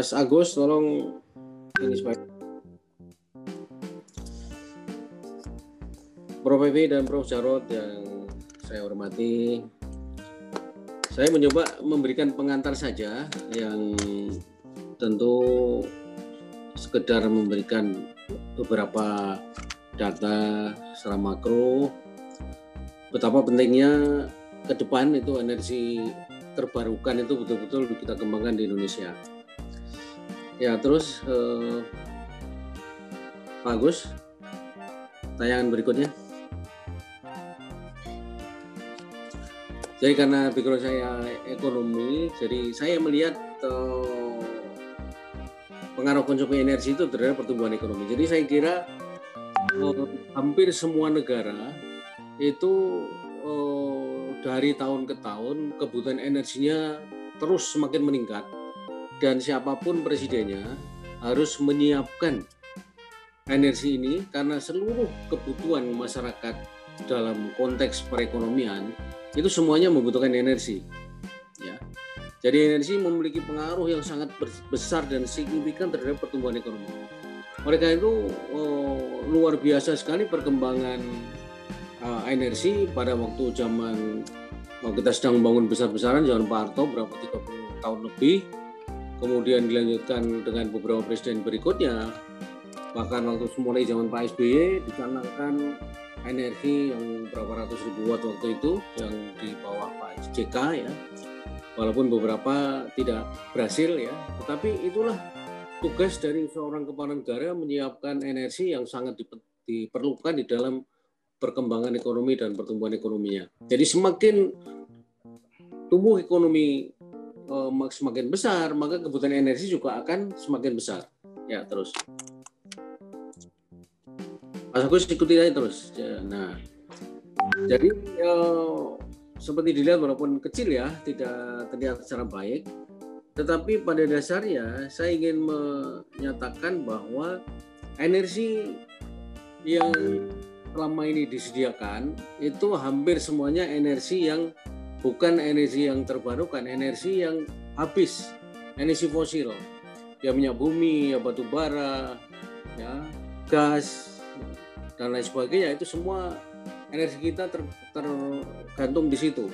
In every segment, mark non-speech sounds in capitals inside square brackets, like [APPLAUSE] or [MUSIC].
Mas Agus tolong ini supaya Prof. Evi dan Prof. Jarod yang saya hormati, saya mencoba memberikan pengantar saja yang tentu sekedar memberikan beberapa data secara makro betapa pentingnya ke depan itu energi terbarukan itu betul-betul kita kembangkan di Indonesia. Ya, terus eh, Pak Agus, tayangan berikutnya. Jadi karena background saya ekonomi, jadi saya melihat uh, pengaruh konsumsi energi itu terhadap pertumbuhan ekonomi. Jadi saya kira uh, hampir semua negara itu uh, dari tahun ke tahun kebutuhan energinya terus semakin meningkat dan siapa pun presidennya harus menyiapkan energi ini karena seluruh kebutuhan masyarakat dalam konteks perekonomian itu semuanya membutuhkan energi. Ya. Jadi energi memiliki pengaruh yang sangat besar dan signifikan terhadap pertumbuhan ekonomi. Mereka itu oh, luar biasa sekali perkembangan uh, energi pada waktu zaman oh, kita sedang membangun besar-besaran zaman Pak Harto berapa 30 tahun lebih. Kemudian dilanjutkan dengan beberapa presiden berikutnya. Bahkan waktu mulai zaman Pak SBY dicanangkan energi yang berapa ratus ribu watt waktu itu yang di bawah Pak JK ya. Walaupun beberapa tidak berhasil ya. Tetapi itulah tugas dari seorang kepala negara menyiapkan energi yang sangat diperlukan di dalam perkembangan ekonomi dan pertumbuhan ekonominya. Jadi semakin tumbuh ekonomi semakin besar maka kebutuhan energi juga akan semakin besar. Ya terus. Mas Agus ikuti aja terus. Ya, nah, jadi ya, seperti dilihat walaupun kecil ya, tidak terlihat secara baik, tetapi pada dasarnya saya ingin menyatakan bahwa energi yang selama ini disediakan itu hampir semuanya energi yang bukan energi yang terbarukan, energi yang habis, energi fosil, ya minyak bumi, ya batu bara, ya gas, dan lain sebagainya itu semua energi kita ter, tergantung di situ.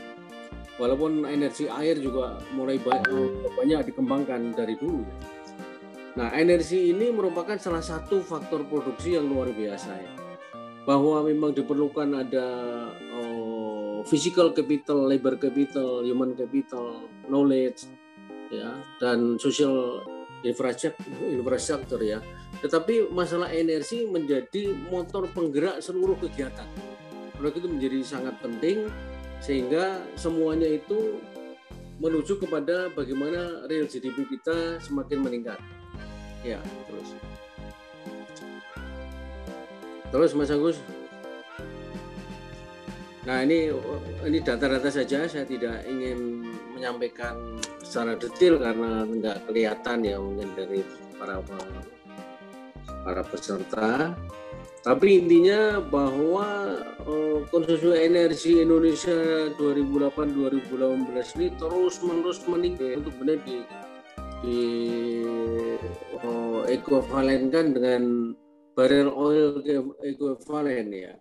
Walaupun energi air juga mulai banyak, dikembangkan dari dulu. Nah, energi ini merupakan salah satu faktor produksi yang luar biasa ya. Bahwa memang diperlukan ada physical capital, labor capital, human capital, knowledge, ya, dan social infrastruktur, infrastruktur ya tetapi masalah energi menjadi motor penggerak seluruh kegiatan. Proyek itu menjadi sangat penting sehingga semuanya itu menuju kepada bagaimana real GDP kita semakin meningkat. Ya, terus. Terus Mas Agus. Nah, ini ini data-data saja saya tidak ingin menyampaikan secara detail karena nggak kelihatan ya mungkin dari para para peserta. Tapi intinya bahwa uh, konsumsi energi Indonesia 2008-2018 ini terus menerus meningkat untuk benar di di uh, ekuivalenkan dengan barrel oil ekuivalen ya.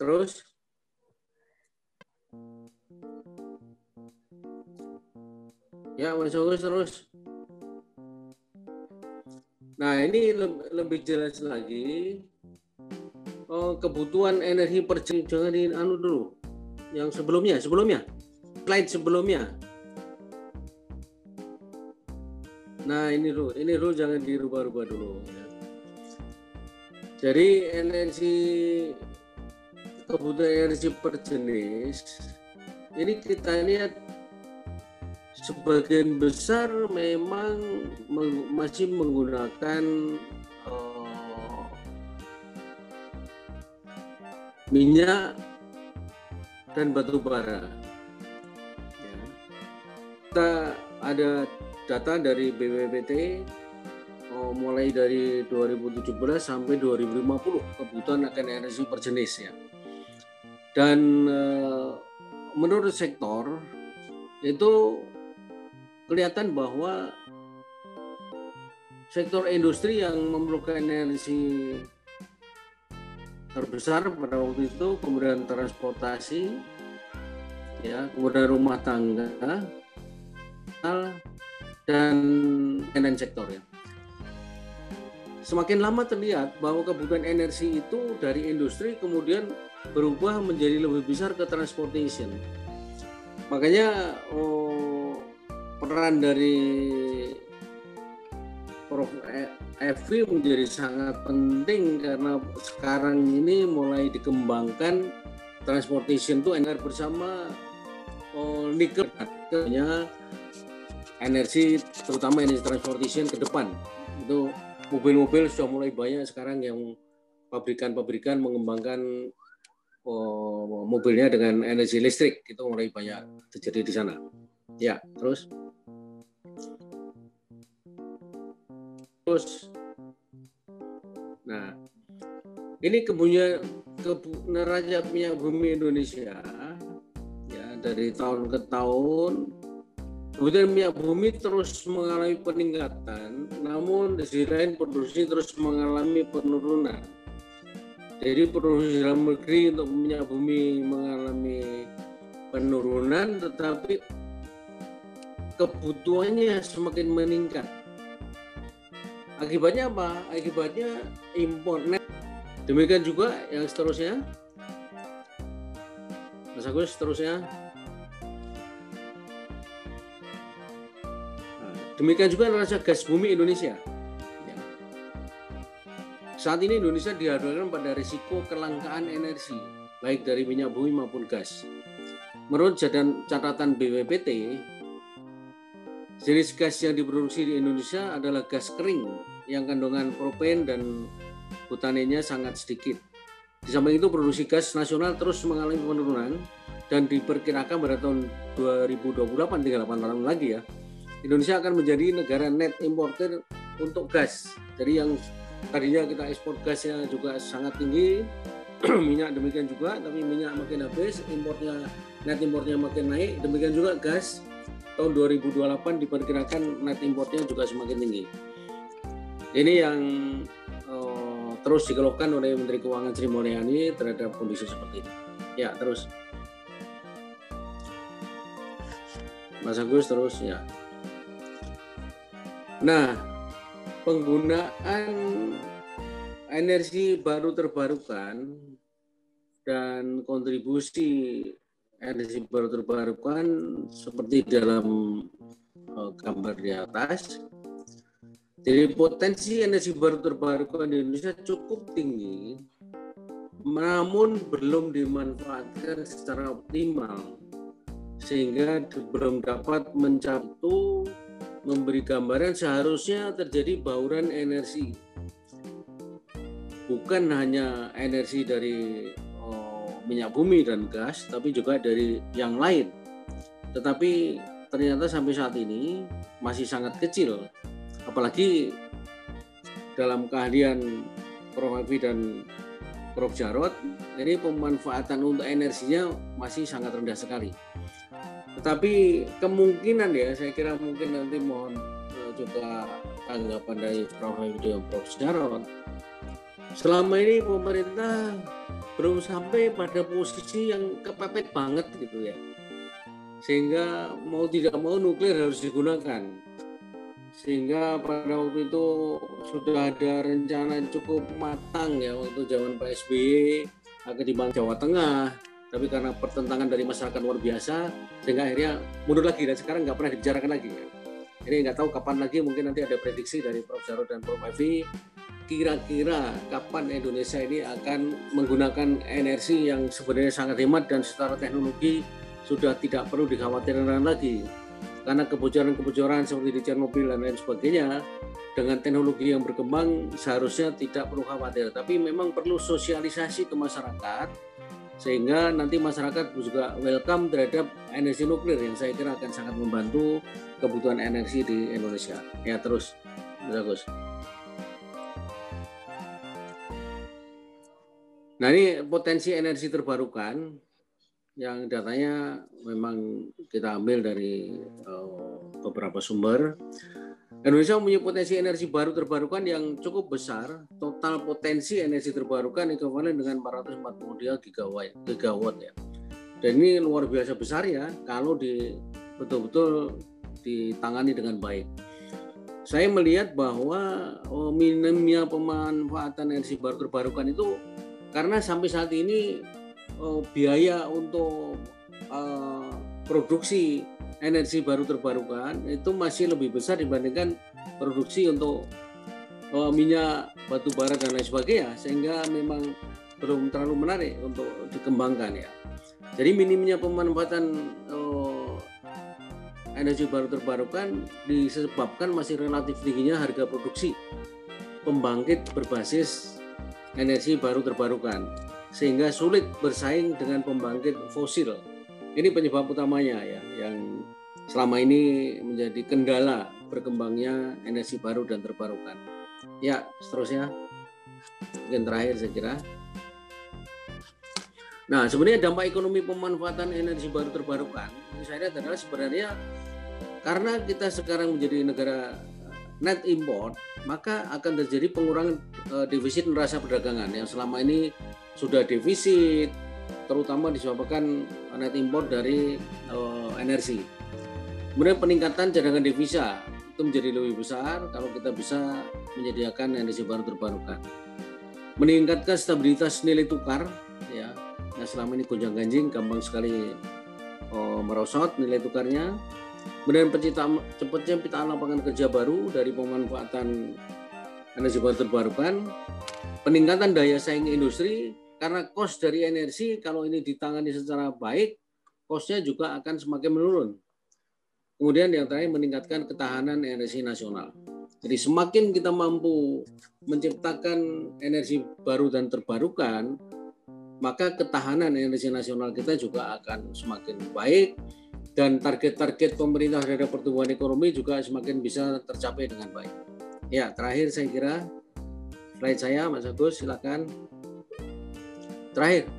Terus Ya, Mas Agus terus. Nah ini lebih jelas lagi oh, kebutuhan energi per jangan di anu dulu yang sebelumnya sebelumnya slide sebelumnya. Nah ini dulu ini dulu jangan dirubah-rubah dulu. Ya. Jadi energi kebutuhan energi per jenis ini kita lihat sebagian besar memang masih menggunakan uh, minyak dan batu bara. Ya. Kita ada data dari BPPT oh, mulai dari 2017 sampai 2050 kebutuhan akan energi per jenis ya. Dan uh, menurut sektor itu kelihatan bahwa sektor industri yang memerlukan energi terbesar pada waktu itu, kemudian transportasi, ya, kemudian rumah tangga, dan lain sektor ya. Semakin lama terlihat bahwa kebutuhan energi itu dari industri kemudian berubah menjadi lebih besar ke transportation. Makanya oh, peran dari Prof. Evi menjadi sangat penting karena sekarang ini mulai dikembangkan transportation itu energi bersama oh, nikel. Energi terutama energi transportation ke depan. Itu mobil-mobil sudah mulai banyak sekarang yang pabrikan-pabrikan mengembangkan oh, mobilnya dengan energi listrik. Itu mulai banyak terjadi di sana. Ya terus terus nah ini kepunya neraca minyak bumi Indonesia ya dari tahun ke tahun kemudian minyak bumi terus mengalami peningkatan namun di sisi lain produksi terus mengalami penurunan. Jadi produksi dalam negeri untuk minyak bumi mengalami penurunan tetapi kebutuhannya semakin meningkat Akibatnya apa? Akibatnya impor net. Demikian juga yang seterusnya. Mas Agus seterusnya. Nah, demikian juga neraca gas bumi Indonesia. Ya. Saat ini Indonesia dihadapkan pada risiko kelangkaan energi, baik dari minyak bumi maupun gas. Menurut catatan BPPT, Jenis gas yang diproduksi di Indonesia adalah gas kering yang kandungan propen dan butanenya sangat sedikit. Di samping itu produksi gas nasional terus mengalami penurunan dan diperkirakan pada tahun 2028 tinggal 8 tahun lagi ya. Indonesia akan menjadi negara net importer untuk gas. Jadi yang tadinya kita ekspor gasnya juga sangat tinggi, [CLEARS THROAT] minyak demikian juga, tapi minyak makin habis, importnya net importnya makin naik, demikian juga gas tahun 2028 diperkirakan net importnya juga semakin tinggi. Ini yang uh, terus dikeluhkan oleh Menteri Keuangan Sri Mulyani terhadap kondisi seperti ini. Ya, terus. Mas Agus terus ya. Nah, penggunaan energi baru terbarukan dan kontribusi energi baru terbarukan seperti dalam uh, gambar di atas. Jadi potensi energi baru terbarukan di Indonesia cukup tinggi, namun belum dimanfaatkan secara optimal, sehingga belum dapat mencapai memberi gambaran seharusnya terjadi bauran energi. Bukan hanya energi dari minyak bumi dan gas, tapi juga dari yang lain. Tetapi ternyata sampai saat ini masih sangat kecil, apalagi dalam keahlian Prof. Hafi dan Prof. Jarot, ini pemanfaatan untuk energinya masih sangat rendah sekali. Tetapi kemungkinan ya, saya kira mungkin nanti mohon eh, juga tanggapan dari Prof. Hafi dan Prof. Jarot. Selama ini pemerintah belum sampai pada posisi yang kepepet banget gitu ya sehingga mau tidak mau nuklir harus digunakan sehingga pada waktu itu sudah ada rencana cukup matang ya waktu zaman Pak SBY akan dibangun Jawa Tengah tapi karena pertentangan dari masyarakat luar biasa sehingga akhirnya mundur lagi dan sekarang nggak pernah dibicarakan lagi ya. ini nggak tahu kapan lagi mungkin nanti ada prediksi dari Prof. Jarod dan Prof. Evi kira-kira kapan Indonesia ini akan menggunakan energi yang sebenarnya sangat hemat dan secara teknologi sudah tidak perlu dikhawatirkan lagi? Karena kebocoran-kebocoran seperti di Chernobyl dan lain sebagainya dengan teknologi yang berkembang seharusnya tidak perlu khawatir. Tapi memang perlu sosialisasi ke masyarakat sehingga nanti masyarakat juga welcome terhadap energi nuklir yang saya kira akan sangat membantu kebutuhan energi di Indonesia. Ya terus bagus. Nah ini potensi energi terbarukan yang datanya memang kita ambil dari uh, beberapa sumber. Indonesia mempunyai potensi energi baru terbarukan yang cukup besar. Total potensi energi terbarukan ekuivalen dengan 443 gigawatt, gigawatt ya. Dan ini luar biasa besar ya kalau di betul-betul ditangani dengan baik. Saya melihat bahwa oh, minimnya pemanfaatan energi baru terbarukan itu karena sampai saat ini oh, biaya untuk uh, produksi energi baru terbarukan itu masih lebih besar dibandingkan produksi untuk uh, minyak batu bara dan lain sebagainya sehingga memang belum terlalu menarik untuk dikembangkan ya. Jadi minimnya pemanfaatan uh, energi baru terbarukan disebabkan masih relatif tingginya harga produksi pembangkit berbasis energi baru terbarukan sehingga sulit bersaing dengan pembangkit fosil ini penyebab utamanya ya yang selama ini menjadi kendala berkembangnya energi baru dan terbarukan. Ya, seterusnya mungkin terakhir saya kira. Nah, sebenarnya dampak ekonomi pemanfaatan energi baru terbarukan lihat adalah sebenarnya karena kita sekarang menjadi negara net import, maka akan terjadi pengurangan uh, defisit neraca perdagangan yang selama ini sudah defisit terutama disebabkan net impor dari uh, energi. Kemudian peningkatan cadangan devisa itu menjadi lebih besar kalau kita bisa menyediakan energi baru terbarukan. Meningkatkan stabilitas nilai tukar, ya, yang selama ini gonjang ganjing, gampang sekali oh, merosot nilai tukarnya. Kemudian penciptaan cepatnya penciptaan lapangan kerja baru dari pemanfaatan energi baru terbarukan, peningkatan daya saing industri karena cost dari energi kalau ini ditangani secara baik, costnya juga akan semakin menurun. Kemudian yang terakhir meningkatkan ketahanan energi nasional. Jadi semakin kita mampu menciptakan energi baru dan terbarukan, maka ketahanan energi nasional kita juga akan semakin baik dan target-target pemerintah terhadap pertumbuhan ekonomi juga semakin bisa tercapai dengan baik. Ya, terakhir saya kira slide saya Mas Agus silakan. Terakhir,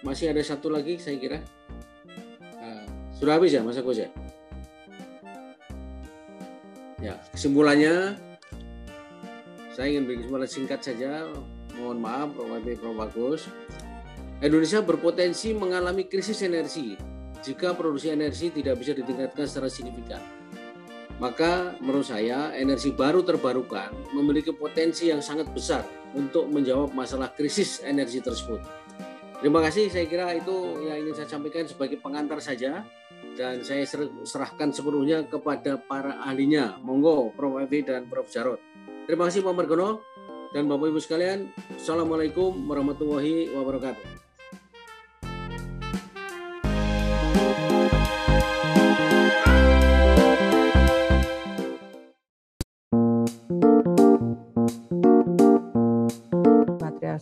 masih ada satu lagi saya kira. Uh, sudah habis ya Mas Agus ya? Ya, kesimpulannya saya ingin beri kesimpulan singkat saja. Mohon maaf, Prof. Prof. Bagus. Indonesia berpotensi mengalami krisis energi jika produksi energi tidak bisa ditingkatkan secara signifikan. Maka menurut saya energi baru terbarukan memiliki potensi yang sangat besar untuk menjawab masalah krisis energi tersebut. Terima kasih, saya kira itu yang ingin saya sampaikan sebagai pengantar saja dan saya serahkan sepenuhnya kepada para ahlinya. Monggo, Prof. Evi dan Prof. Jarot. Terima kasih Pak Margono dan Bapak Ibu sekalian. Assalamualaikum warahmatullahi wabarakatuh.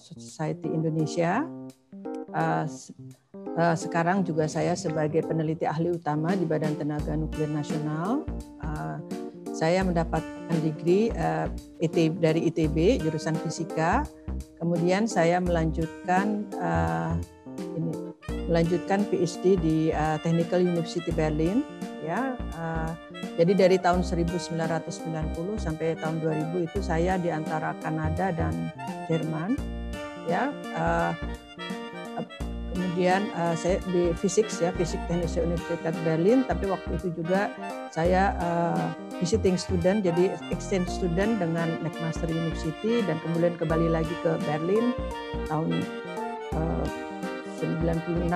Society Indonesia. Uh, uh, sekarang juga saya sebagai peneliti ahli utama di Badan Tenaga Nuklir Nasional. Uh, saya mendapatkan degree uh, IT, dari ITB jurusan fisika. Kemudian saya melanjutkan uh, ini melanjutkan PhD di uh, Technical University Berlin ya. Uh, jadi dari tahun 1990 sampai tahun 2000 itu saya di antara Kanada dan Jerman ya uh, kemudian uh, saya di fisik ya fisik teknis Universitas Berlin tapi waktu itu juga saya uh, visiting student jadi exchange student dengan McMaster University dan kemudian kembali lagi ke Berlin tahun uh, 96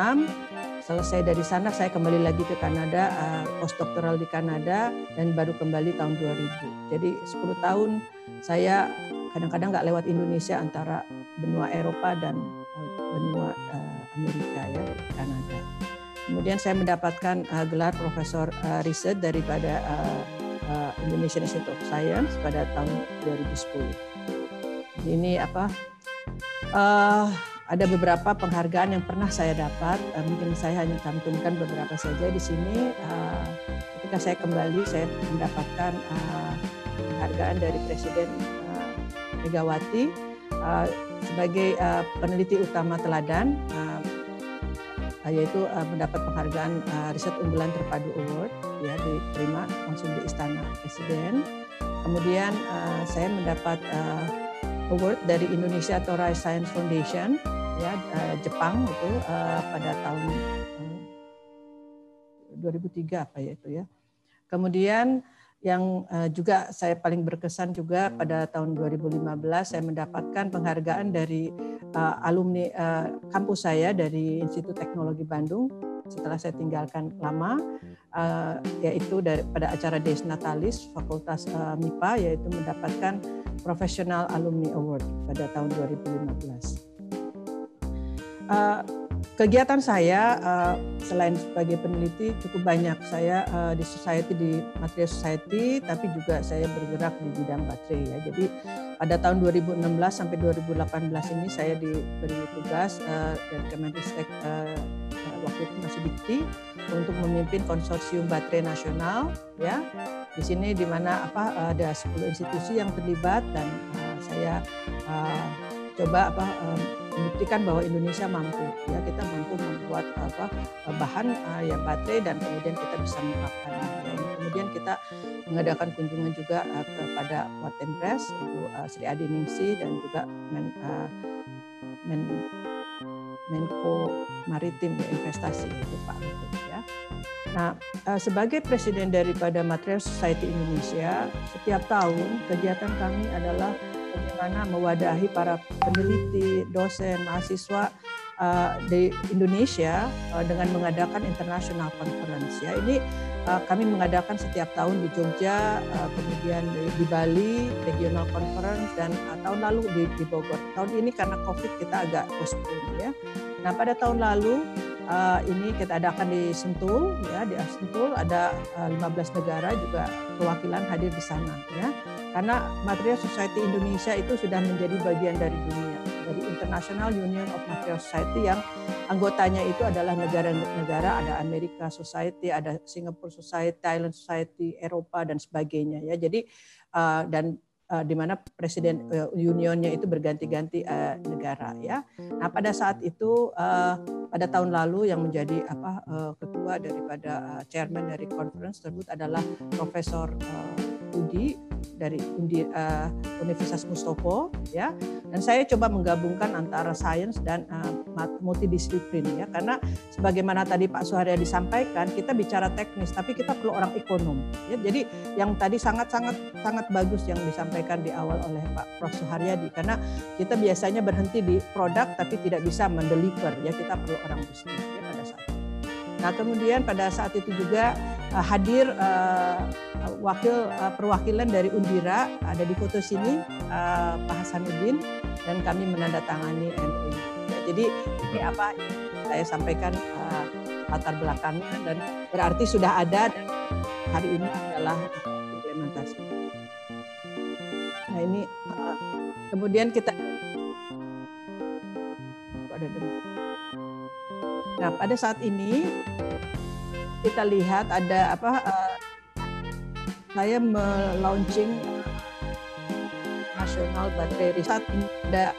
selesai dari sana saya kembali lagi ke Kanada uh, postdoktoral di Kanada dan baru kembali tahun 2000 jadi 10 tahun saya kadang-kadang nggak lewat Indonesia antara benua Eropa dan eh, benua uh, Amerika ya Kanada. Kemudian saya mendapatkan uh, gelar profesor uh, riset daripada uh, uh, Indonesian Institute of Science pada tahun 2010. Ini apa? Uh, ada beberapa penghargaan yang pernah saya dapat. Uh, mungkin saya hanya cantumkan beberapa saja di sini. Uh, ketika saya kembali, saya mendapatkan uh, penghargaan dari Presiden Megawati sebagai peneliti utama teladan yaitu mendapat penghargaan riset unggulan terpadu award ya diterima langsung di Istana Presiden. Kemudian saya mendapat uh, award dari Indonesia Torai Science Foundation ya uh, Jepang itu uh, pada tahun uh, 2003 apa ya itu ya. Kemudian yang juga saya paling berkesan juga pada tahun 2015 saya mendapatkan penghargaan dari alumni kampus saya dari Institut Teknologi Bandung setelah saya tinggalkan lama yaitu dari pada acara Des Natalis Fakultas MIPA yaitu mendapatkan Professional Alumni Award pada tahun 2015. Uh, kegiatan saya uh, selain sebagai peneliti cukup banyak. Saya uh, di society di Material Society, tapi juga saya bergerak di bidang baterai ya. Jadi pada tahun 2016 sampai 2018 ini saya diberi tugas uh, dari Kemenristek uh, waktu itu masih Dikti untuk memimpin konsorsium baterai nasional ya. Di sini di mana apa ada 10 institusi yang terlibat dan uh, saya uh, coba apa membuktikan bahwa Indonesia mampu ya kita mampu membuat apa bahan uh, ya baterai dan kemudian kita bisa menerapkannya ya. kemudian kita mengadakan kunjungan juga uh, kepada Watembres Ibu uh, Sri Adi Ningsi dan juga Men, Men, Menko Maritim investasi itu Pak Luhut ya. Nah, sebagai presiden daripada Material Society Indonesia, setiap tahun kegiatan kami adalah bagaimana mewadahi para peneliti, dosen, mahasiswa uh, di Indonesia uh, dengan mengadakan international conference. Ya, ini uh, kami mengadakan setiap tahun di Jogja, uh, kemudian di, di Bali regional conference dan uh, tahun lalu di, di Bogor. Tahun ini karena COVID kita agak postpone ya. Nah pada tahun lalu uh, ini kita adakan di Sentul ya di Sentul ada uh, 15 negara juga perwakilan hadir di sana ya karena Material Society Indonesia itu sudah menjadi bagian dari dunia, dari International Union of Material Society yang anggotanya itu adalah negara-negara, ada Amerika Society, ada Singapore Society, Thailand Society, Eropa dan sebagainya ya. Jadi uh, dan uh, di mana presiden uh, unionnya itu berganti-ganti uh, negara ya. Nah pada saat itu uh, pada tahun lalu yang menjadi apa uh, ketua daripada uh, chairman dari conference tersebut adalah Profesor uh, Udi dari uh, Universitas Mustopo ya. Dan saya coba menggabungkan antara sains dan uh, multidisiplin ya. Karena sebagaimana tadi Pak Suharya disampaikan kita bicara teknis tapi kita perlu orang ekonom ya. Jadi yang tadi sangat sangat sangat bagus yang disampaikan di awal oleh Pak Prof. Suharyadi. Karena kita biasanya berhenti di produk tapi tidak bisa mendeliver ya. Kita perlu orang bisnis ya. Nah kemudian pada saat itu juga uh, hadir uh, wakil uh, perwakilan dari Undira ada di foto sini uh, Pak Hasanuddin dan kami menandatangani MOU. Ya, jadi ini apa saya sampaikan uh, latar belakangnya dan berarti sudah ada dan hari ini adalah implementasi. Nah ini uh, kemudian kita ada Nah pada saat ini kita lihat ada apa uh, saya melaunching nasional baterai riset ada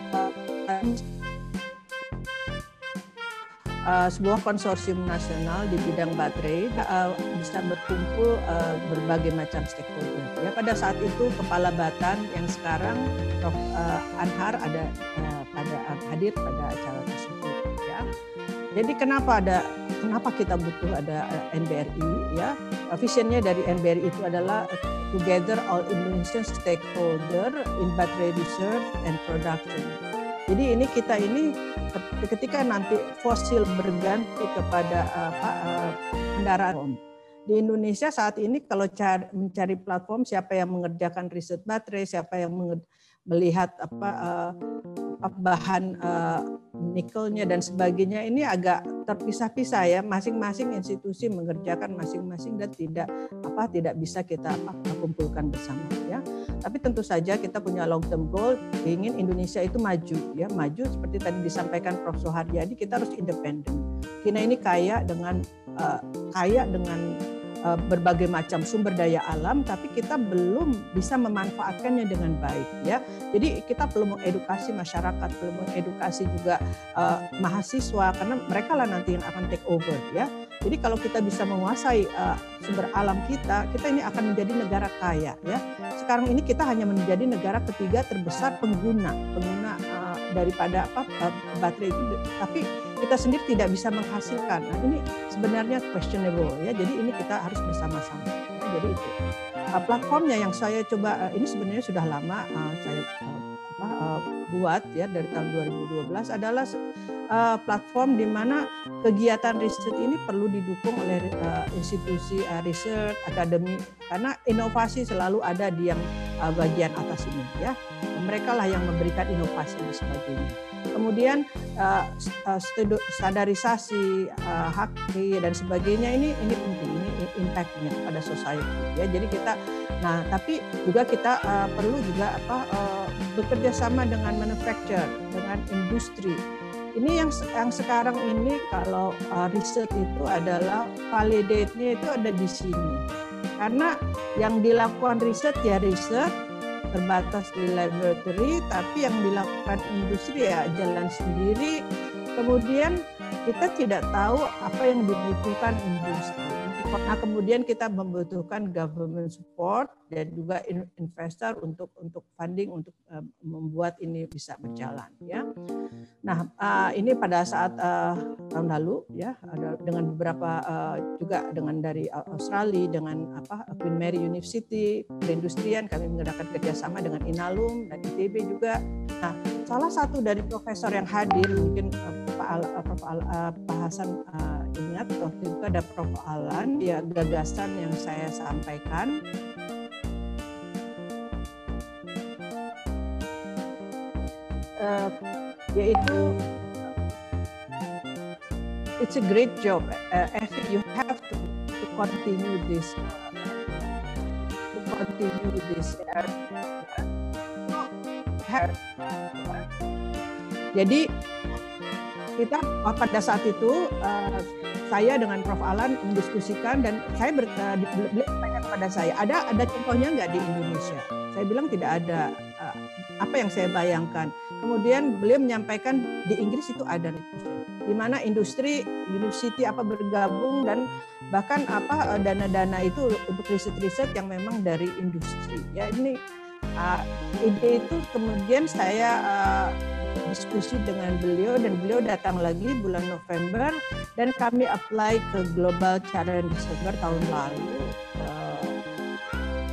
uh, sebuah konsorsium nasional di bidang baterai uh, bisa berkumpul uh, berbagai macam stakeholder. Ya pada saat itu kepala Batan yang sekarang Prof uh, Anhar ada uh, pada uh, hadir pada acara tersebut. Jadi kenapa ada kenapa kita butuh ada NBRI ya? Visionnya dari NBRI itu adalah together all Indonesian stakeholder in battery research and production. Jadi ini kita ini ketika nanti fosil berganti kepada apa kendaraan di Indonesia saat ini kalau mencari platform siapa yang mengerjakan riset baterai, siapa yang melihat apa bahan uh, nikelnya dan sebagainya ini agak terpisah-pisah ya. Masing-masing institusi mengerjakan masing-masing dan tidak apa tidak bisa kita kumpulkan bersama ya. Tapi tentu saja kita punya long term goal ingin Indonesia itu maju ya. Maju seperti tadi disampaikan Prof. Soharyadi kita harus independen. China ini kaya dengan uh, kaya dengan berbagai macam sumber daya alam, tapi kita belum bisa memanfaatkannya dengan baik ya. Jadi kita perlu mengedukasi masyarakat, perlu mengedukasi juga uh, mahasiswa karena mereka lah nanti yang akan take over ya. Jadi kalau kita bisa menguasai uh, sumber alam kita, kita ini akan menjadi negara kaya ya. Sekarang ini kita hanya menjadi negara ketiga terbesar pengguna pengguna uh, daripada apa baterai itu, tapi kita sendiri tidak bisa menghasilkan. Nah ini sebenarnya questionable ya. Jadi ini kita harus bersama-sama. Jadi itu uh, platformnya yang saya coba uh, ini sebenarnya sudah lama uh, saya uh, buat ya dari tahun 2012 adalah uh, platform di mana kegiatan riset ini perlu didukung oleh uh, institusi uh, riset akademi karena inovasi selalu ada di yang uh, bagian atas ini ya. Mereka lah yang memberikan inovasi dan sebagainya. Kemudian uh, standarisasi uh, hak dan sebagainya ini ini penting ini impactnya pada society ya. Jadi kita nah tapi juga kita uh, perlu juga apa uh, bekerja sama dengan manufacturer dengan industri ini yang yang sekarang ini kalau uh, riset itu adalah validate-nya itu ada di sini karena yang dilakukan riset ya riset terbatas di laboratory, tapi yang dilakukan industri ya jalan sendiri. Kemudian kita tidak tahu apa yang dibutuhkan industri. Nah, kemudian kita membutuhkan government support dan juga investor untuk untuk funding untuk uh, membuat ini bisa berjalan ya. Nah, uh, ini pada saat uh, tahun lalu ya ada dengan beberapa juga dengan dari Australia dengan apa Queen Mary University perindustrian kami mengadakan kerjasama dengan Inalum dan ITB juga. Nah, salah satu dari profesor yang hadir mungkin uh, Pak Al, Prof Al, uh, Pak Hasan uh, ingat waktu itu ada Prof. Alan ya gagasan yang saya sampaikan. Uh, yaitu it's a great job uh, you have to, to continue this to continue this jadi kita pada saat itu uh, saya dengan Prof. Alan mendiskusikan dan saya ber, uh, beliau tanya kepada saya ada ada contohnya nggak di Indonesia? Saya bilang tidak ada. Uh, apa yang saya bayangkan? Kemudian beliau menyampaikan di Inggris itu ada di mana industri university apa bergabung dan bahkan apa dana-dana itu untuk riset-riset yang memang dari industri. Ya ini uh, ide itu kemudian saya uh, diskusi dengan beliau dan beliau datang lagi bulan November dan kami apply ke Global Challenge Desember tahun lalu. Uh,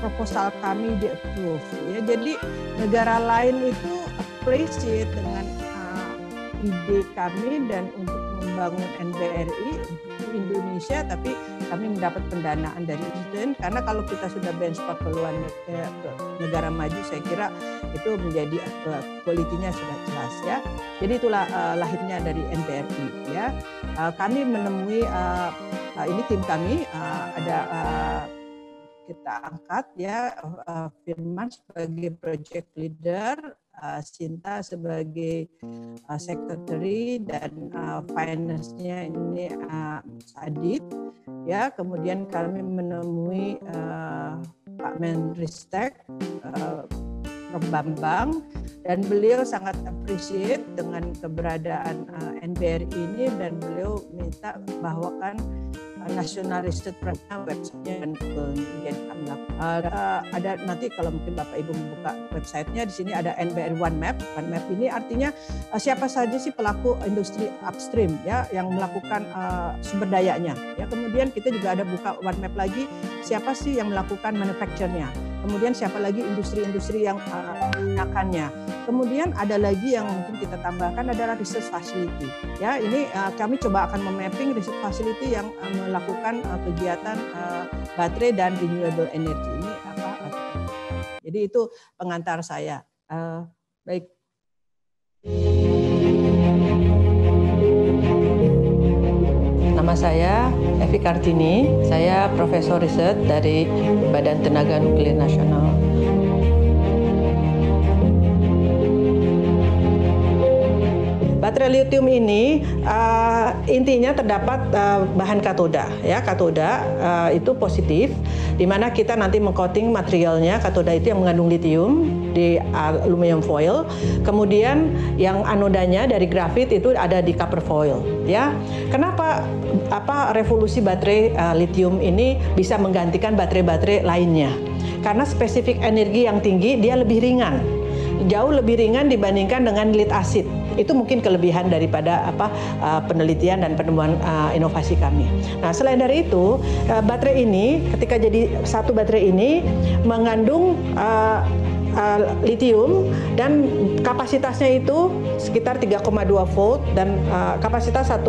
proposal kami di approve ya. Jadi negara lain itu appreciate dengan uh, ide kami dan untuk membangun NBRI Indonesia tapi kami mendapat pendanaan dari Presiden karena kalau kita sudah benchmark ke luar eh, negara maju saya kira itu menjadi kualitinya uh, sudah jelas ya. Jadi itulah uh, lahirnya dari NBRI ya. Uh, kami menemui uh, uh, ini tim kami uh, ada uh, kita angkat ya uh, Firman sebagai project leader, uh, Sinta sebagai uh, secretary dan uh, finance-nya ini uh, Adit ya. Kemudian kami menemui uh, Pak Menristek uh, Bambang dan beliau sangat appreciate dengan keberadaan uh, NBRI ini dan beliau minta bahwa kan National Research Program websitenya dan ada nanti kalau mungkin Bapak Ibu membuka websitenya di sini ada NBR One Map. One Map ini artinya uh, siapa saja sih pelaku industri upstream ya yang melakukan uh, sumber dayanya. Ya kemudian kita juga ada buka One Map lagi siapa sih yang melakukan manufacturnya kemudian siapa lagi industri-industri yang uh, menggunakannya. Kemudian ada lagi yang mungkin kita tambahkan adalah research facility. Ya, ini uh, kami coba akan memapping research facility yang uh, melakukan kegiatan baterai dan renewable energy. Ini apa? Jadi itu pengantar saya. Baik. Nama saya Evi Kartini, saya Profesor Riset dari Badan Tenaga Nuklir Nasional. Baterai lithium ini uh, intinya terdapat uh, bahan katoda ya. Katoda uh, itu positif di mana kita nanti mengcoating materialnya. Katoda itu yang mengandung lithium di aluminium foil. Kemudian yang anodanya dari grafit itu ada di copper foil ya. Kenapa apa revolusi baterai uh, lithium ini bisa menggantikan baterai-baterai lainnya? Karena spesifik energi yang tinggi dia lebih ringan. Jauh lebih ringan dibandingkan dengan lead acid. Itu mungkin kelebihan daripada apa uh, penelitian dan penemuan uh, inovasi kami. Nah, selain dari itu, uh, baterai ini ketika jadi satu baterai ini mengandung uh, uh, lithium dan kapasitasnya itu sekitar 3,2 volt dan uh, kapasitas 1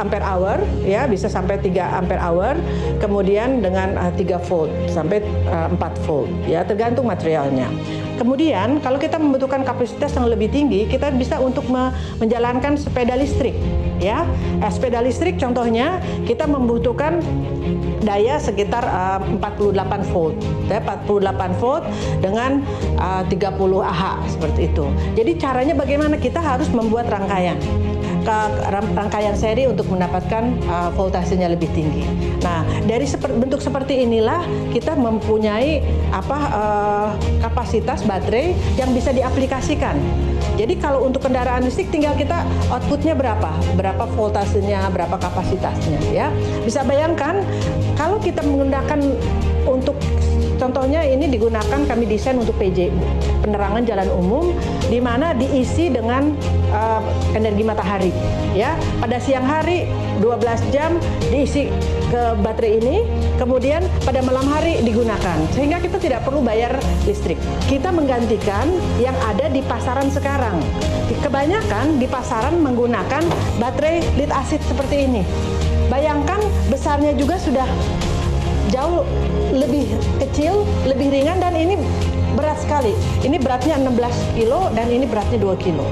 ampere hour ya bisa sampai 3 ampere hour kemudian dengan uh, 3 volt sampai uh, 4 volt ya tergantung materialnya. Kemudian kalau kita membutuhkan kapasitas yang lebih tinggi, kita bisa untuk menjalankan sepeda listrik ya. Eh, sepeda listrik contohnya kita membutuhkan daya sekitar uh, 48 volt, ya 48 volt dengan uh, 30 Ah seperti itu. Jadi caranya bagaimana kita harus membuat rangkaian rangkaian seri untuk mendapatkan uh, voltasenya lebih tinggi. Nah, dari seper, bentuk seperti inilah kita mempunyai apa uh, kapasitas baterai yang bisa diaplikasikan. Jadi kalau untuk kendaraan listrik tinggal kita outputnya berapa, berapa voltasenya, berapa kapasitasnya, ya. Bisa bayangkan kalau kita menggunakan untuk Contohnya ini digunakan kami desain untuk PJU, penerangan jalan umum, di mana diisi dengan uh, energi matahari. Ya, pada siang hari 12 jam diisi ke baterai ini, kemudian pada malam hari digunakan, sehingga kita tidak perlu bayar listrik. Kita menggantikan yang ada di pasaran sekarang. Kebanyakan di pasaran menggunakan baterai lead acid seperti ini. Bayangkan besarnya juga sudah jauh lebih kecil, lebih ringan dan ini berat sekali. Ini beratnya 16 kilo dan ini beratnya 2 kilo.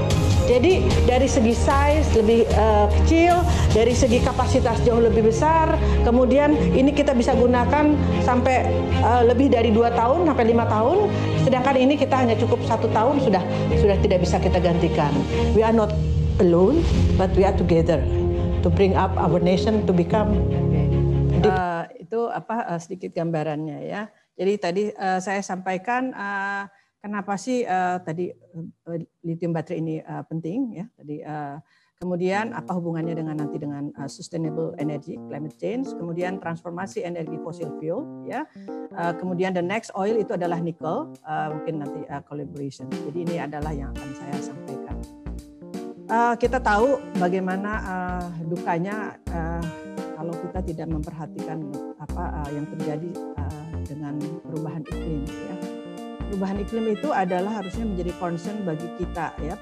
Jadi dari segi size lebih uh, kecil, dari segi kapasitas jauh lebih besar. Kemudian ini kita bisa gunakan sampai uh, lebih dari dua tahun sampai lima tahun. Sedangkan ini kita hanya cukup satu tahun sudah sudah tidak bisa kita gantikan. We are not alone, but we are together to bring up our nation to become. Uh, itu apa uh, sedikit gambarannya ya. Jadi tadi uh, saya sampaikan uh, kenapa sih uh, tadi uh, lithium baterai ini uh, penting ya. Tadi uh, kemudian apa hubungannya dengan nanti dengan uh, sustainable energy, climate change, kemudian transformasi energi fosil fuel ya. Uh, kemudian the next oil itu adalah nickel, uh, mungkin nanti uh, collaboration. Jadi ini adalah yang akan saya sampaikan. Uh, kita tahu bagaimana uh, dukanya uh, kalau kita tidak memperhatikan apa uh, yang terjadi uh, dengan perubahan iklim ya. Perubahan iklim itu adalah harusnya menjadi concern bagi kita ya,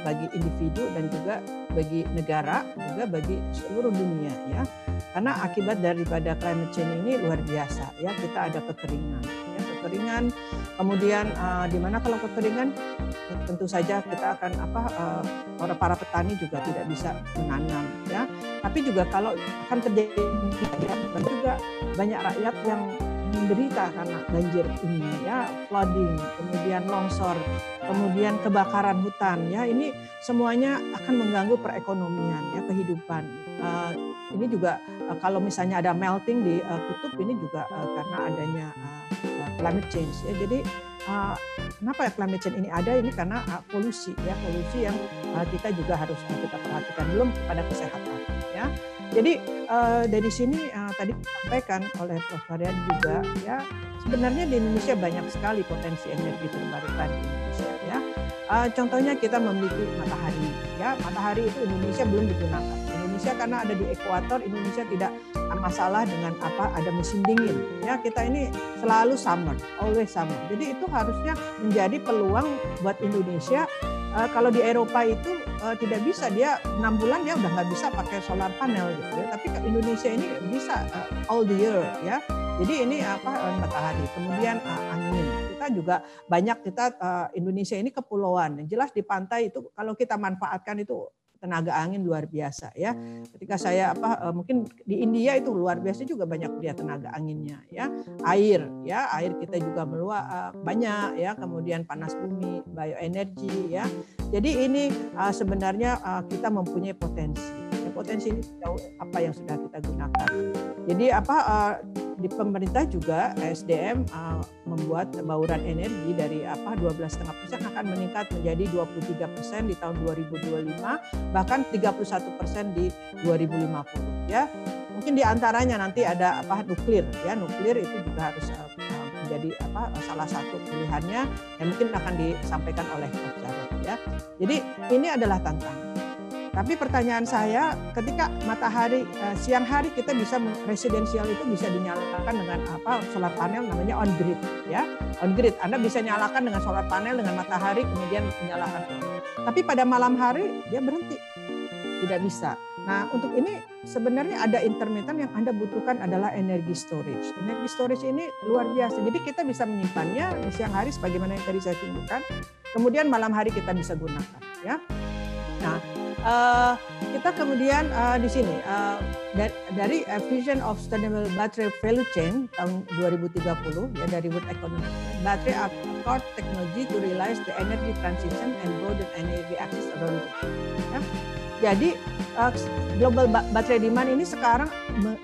bagi individu dan juga bagi negara, juga bagi seluruh dunia ya. Karena akibat daripada climate change ini luar biasa ya, kita ada kekeringan ya, kekeringan. Kemudian uh, di mana kalau kekeringan tentu saja kita akan apa uh, para para petani juga tidak bisa menanam ya tapi juga kalau akan terjadi dan juga banyak rakyat yang menderita karena banjir ini ya flooding kemudian longsor kemudian kebakaran hutan ya. Ini semuanya akan mengganggu perekonomian ya kehidupan. Uh, ini juga uh, kalau misalnya ada melting di uh, kutub ini juga uh, karena adanya uh, climate change ya. Jadi uh, kenapa ya climate change ini ada? Ini karena uh, polusi ya polusi yang uh, kita juga harus uh, kita perhatikan. Belum pada kesehatan jadi uh, dari sini uh, tadi disampaikan oleh Prof. Varian juga ya sebenarnya di Indonesia banyak sekali potensi energi terbarukan di Indonesia ya. Uh, contohnya kita memiliki matahari ya. Matahari itu Indonesia belum digunakan. Indonesia karena ada di ekuator Indonesia tidak masalah dengan apa ada musim dingin ya. Kita ini selalu summer always summer. Jadi itu harusnya menjadi peluang buat Indonesia uh, kalau di Eropa itu uh, tidak bisa. Dia enam bulan dia udah nggak bisa pakai solar panel gitu ya. Tapi ke Indonesia ini bisa uh, all the year ya. Jadi ini apa uh, matahari kemudian uh, angin. Kita juga banyak kita uh, Indonesia ini kepulauan. Jelas di pantai itu kalau kita manfaatkan itu tenaga angin luar biasa ya. Ketika saya apa eh, mungkin di India itu luar biasa juga banyak dia tenaga anginnya ya. Air ya, air kita juga meluap eh, banyak ya. Kemudian panas bumi, bioenergi ya. Jadi ini uh, sebenarnya uh, kita mempunyai potensi. Ya, potensi ini jauh apa yang sudah kita gunakan. Jadi apa uh, di pemerintah juga SDM uh, membuat bauran energi dari apa 12,5 persen akan meningkat menjadi 23 persen di tahun 2025 bahkan 31 persen di 2050 ya mungkin di antaranya nanti ada apa nuklir ya nuklir itu juga harus uh, menjadi apa salah satu pilihannya yang mungkin akan disampaikan oleh Prof. Jarod ya. Jadi ini adalah tantangan. Tapi pertanyaan saya, ketika matahari uh, siang hari kita bisa residensial itu bisa dinyalakan dengan apa solar panel namanya on grid ya on grid. Anda bisa nyalakan dengan solar panel dengan matahari kemudian menyalakan. Tapi pada malam hari dia berhenti, tidak bisa. Nah, untuk ini sebenarnya ada intermittent yang Anda butuhkan adalah energi storage. Energi storage ini luar biasa. Jadi kita bisa menyimpannya di siang hari sebagaimana yang tadi saya tunjukkan. Kemudian malam hari kita bisa gunakan, ya. Nah, uh, kita kemudian uh, di sini uh, dari Vision of Sustainable Battery Value Chain tahun 2030 ya dari World Economic Battery are core technology to realize the energy transition and broaden energy access around the world. Ya. Jadi uh, global baterai demand ini sekarang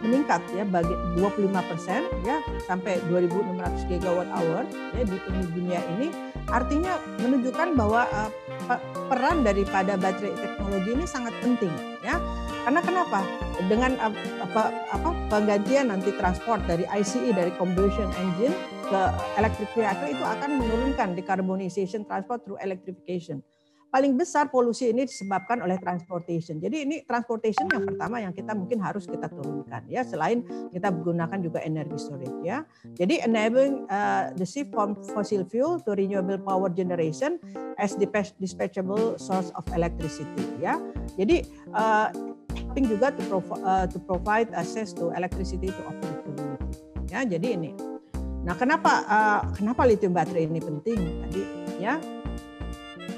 meningkat ya bagi 25 persen ya sampai 2.600 gigawatt hour ya di dunia ini artinya menunjukkan bahwa uh, peran daripada baterai teknologi ini sangat penting ya. Karena kenapa? Dengan apa, apa penggantian nanti transport dari ICE dari combustion engine ke electric vehicle itu akan menurunkan decarbonization transport through electrification paling besar polusi ini disebabkan oleh transportation. Jadi ini transportation yang pertama yang kita mungkin harus kita turunkan ya selain kita gunakan juga energi storage ya. Jadi enabling uh, the shift from fossil fuel to renewable power generation as dispatchable source of electricity ya. Jadi uh, juga to, provi uh, to provide access to electricity to all. Ya, jadi ini. Nah, kenapa uh, kenapa lithium baterai ini penting tadi ya?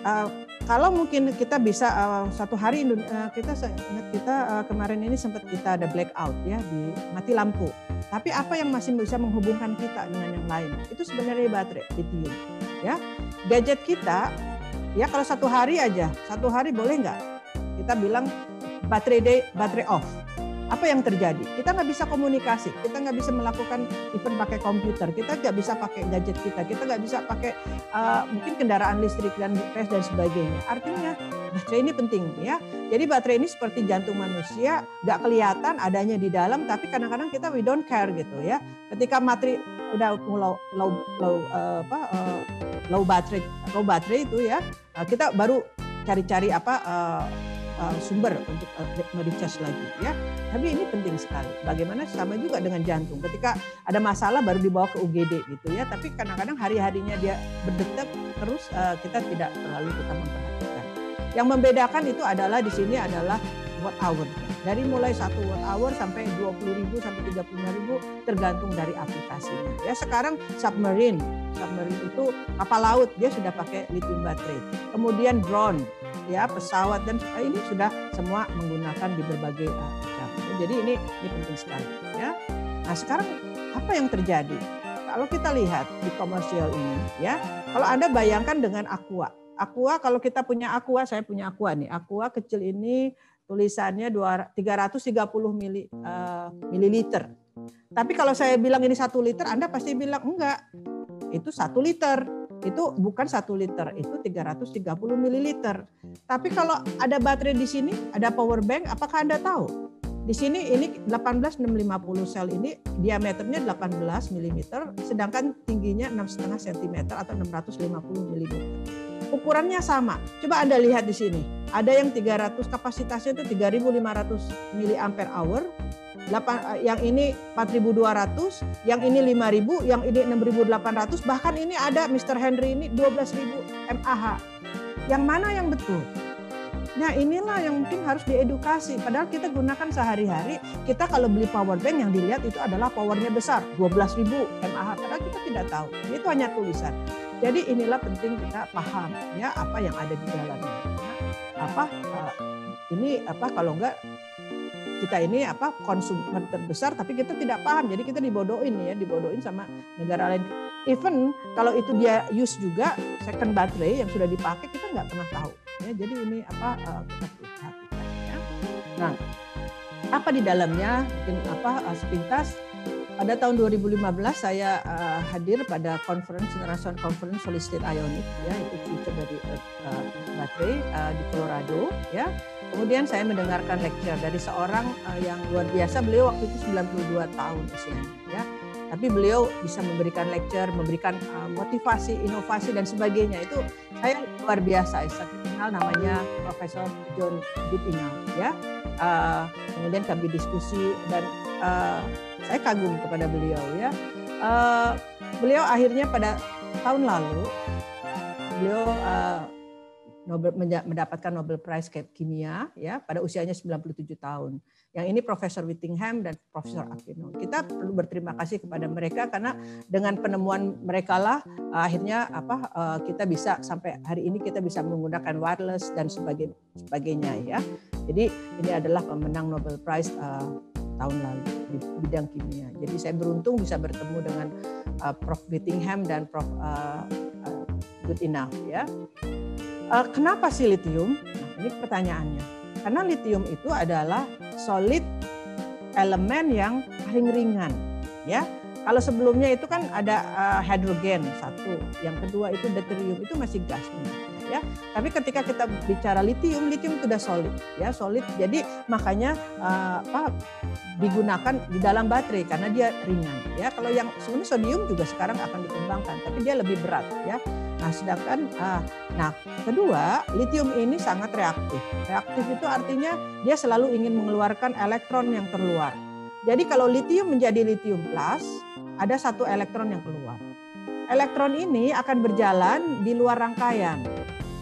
Uh, kalau mungkin kita bisa uh, satu hari uh, kita ingat kita uh, kemarin ini sempat kita ada blackout ya di mati lampu. Tapi apa yang masih bisa menghubungkan kita dengan yang lain? Itu sebenarnya baterai lithium. Ya, gadget kita ya kalau satu hari aja, satu hari boleh nggak? Kita bilang baterai day, baterai off apa yang terjadi? Kita nggak bisa komunikasi, kita nggak bisa melakukan event pakai komputer, kita nggak bisa pakai gadget kita, kita nggak bisa pakai uh, mungkin kendaraan listrik dan GPS dan sebagainya. Artinya baterai ini penting ya. Jadi baterai ini seperti jantung manusia, nggak kelihatan adanya di dalam, tapi kadang-kadang kita we don't care gitu ya. Ketika materi udah low low low uh, apa uh, low baterai low baterai itu ya, kita baru cari-cari apa uh, uh, sumber untuk uh, merecharge lagi ya. Tapi ini penting sekali. Bagaimana sama juga dengan jantung. Ketika ada masalah baru dibawa ke UGD gitu ya. Tapi kadang-kadang hari-harinya dia berdetak terus uh, kita tidak terlalu kita memperhatikan. Yang membedakan itu adalah di sini adalah watt hour. Dari mulai satu watt hour sampai 20 ribu sampai 35 ribu tergantung dari aplikasinya. Ya sekarang submarine, submarine itu kapal laut dia sudah pakai lithium baterai. Kemudian drone, ya pesawat dan ini sudah semua menggunakan di berbagai macam. Jadi ini ini penting sekali ya. Nah, sekarang apa yang terjadi? Kalau kita lihat di komersial ini ya, kalau Anda bayangkan dengan Aqua. Aqua kalau kita punya Aqua, saya punya Aqua nih. Aqua kecil ini tulisannya 330 mili, uh, mililiter. Tapi kalau saya bilang ini satu liter, Anda pasti bilang enggak. Itu satu liter itu bukan satu liter, itu 330 mililiter. Tapi kalau ada baterai di sini, ada power bank, apakah Anda tahu? Di sini ini 18650 sel ini diameternya 18 mm, sedangkan tingginya 6,5 cm atau 650 mm. Ukurannya sama. Coba Anda lihat di sini. Ada yang 300 kapasitasnya itu 3500 mAh, Eh, yang ini 4.200, yang ini 5.000, yang ini 6.800, bahkan ini ada Mr. Henry ini 12.000 mAh. Yang mana yang betul? Nah inilah yang mungkin harus diedukasi. Padahal kita gunakan sehari-hari, kita kalau beli power bank yang dilihat itu adalah powernya besar, 12.000 mAh. Padahal kita tidak tahu, itu hanya tulisan. Jadi inilah penting kita paham ya apa yang ada di dalamnya. Apa eh, ini apa kalau enggak kita ini apa konsumen terbesar tapi kita tidak paham jadi kita dibodohin ya dibodohin sama negara lain even kalau itu dia use juga second baterai yang sudah dipakai kita nggak pernah tahu Ya, jadi ini apa uh, kita perhatikan ya. Nah, apa di dalamnya? Mungkin apa uh, sepintas pada tahun 2015 saya uh, hadir pada conference International Conference Solid State Ionic ya itu future dari uh, baterai uh, di Colorado ya. Kemudian saya mendengarkan lecture dari seorang uh, yang luar biasa beliau waktu itu 92 tahun usianya ya. Tapi beliau bisa memberikan lecture, memberikan uh, motivasi, inovasi dan sebagainya itu saya luar biasa. Saya kenal namanya Profesor John Goodingham ya. Uh, kemudian kami diskusi dan saya kagum kepada beliau ya. Beliau akhirnya pada tahun lalu beliau Nobel, mendapatkan Nobel Prize kimia ya pada usianya 97 tahun. Yang ini Profesor Whittingham dan Profesor Aquino. Kita perlu berterima kasih kepada mereka karena dengan penemuan mereka lah akhirnya apa uh, kita bisa sampai hari ini kita bisa menggunakan wireless dan sebagainya ya. Jadi ini adalah pemenang Nobel Prize uh, tahun lalu di bidang kimia. Jadi saya beruntung bisa bertemu dengan uh, Prof. Whittingham dan Prof. Uh, uh, Good Enough ya. Uh, kenapa sih lithium? Nah, ini pertanyaannya. Karena lithium itu adalah solid elemen yang paling ringan, ya. Kalau sebelumnya itu kan ada uh, hidrogen satu, yang kedua itu deuterium itu masih gas ya. Tapi ketika kita bicara lithium itu sudah solid, ya solid. Jadi makanya uh, digunakan di dalam baterai karena dia ringan, ya. Kalau yang sebenarnya sodium juga sekarang akan dikembangkan, tapi dia lebih berat, ya. Nah, sedangkan uh, nah kedua, lithium ini sangat reaktif. Reaktif itu artinya dia selalu ingin mengeluarkan elektron yang terluar. Jadi kalau lithium menjadi lithium plus, ada satu elektron yang keluar. Elektron ini akan berjalan di luar rangkaian.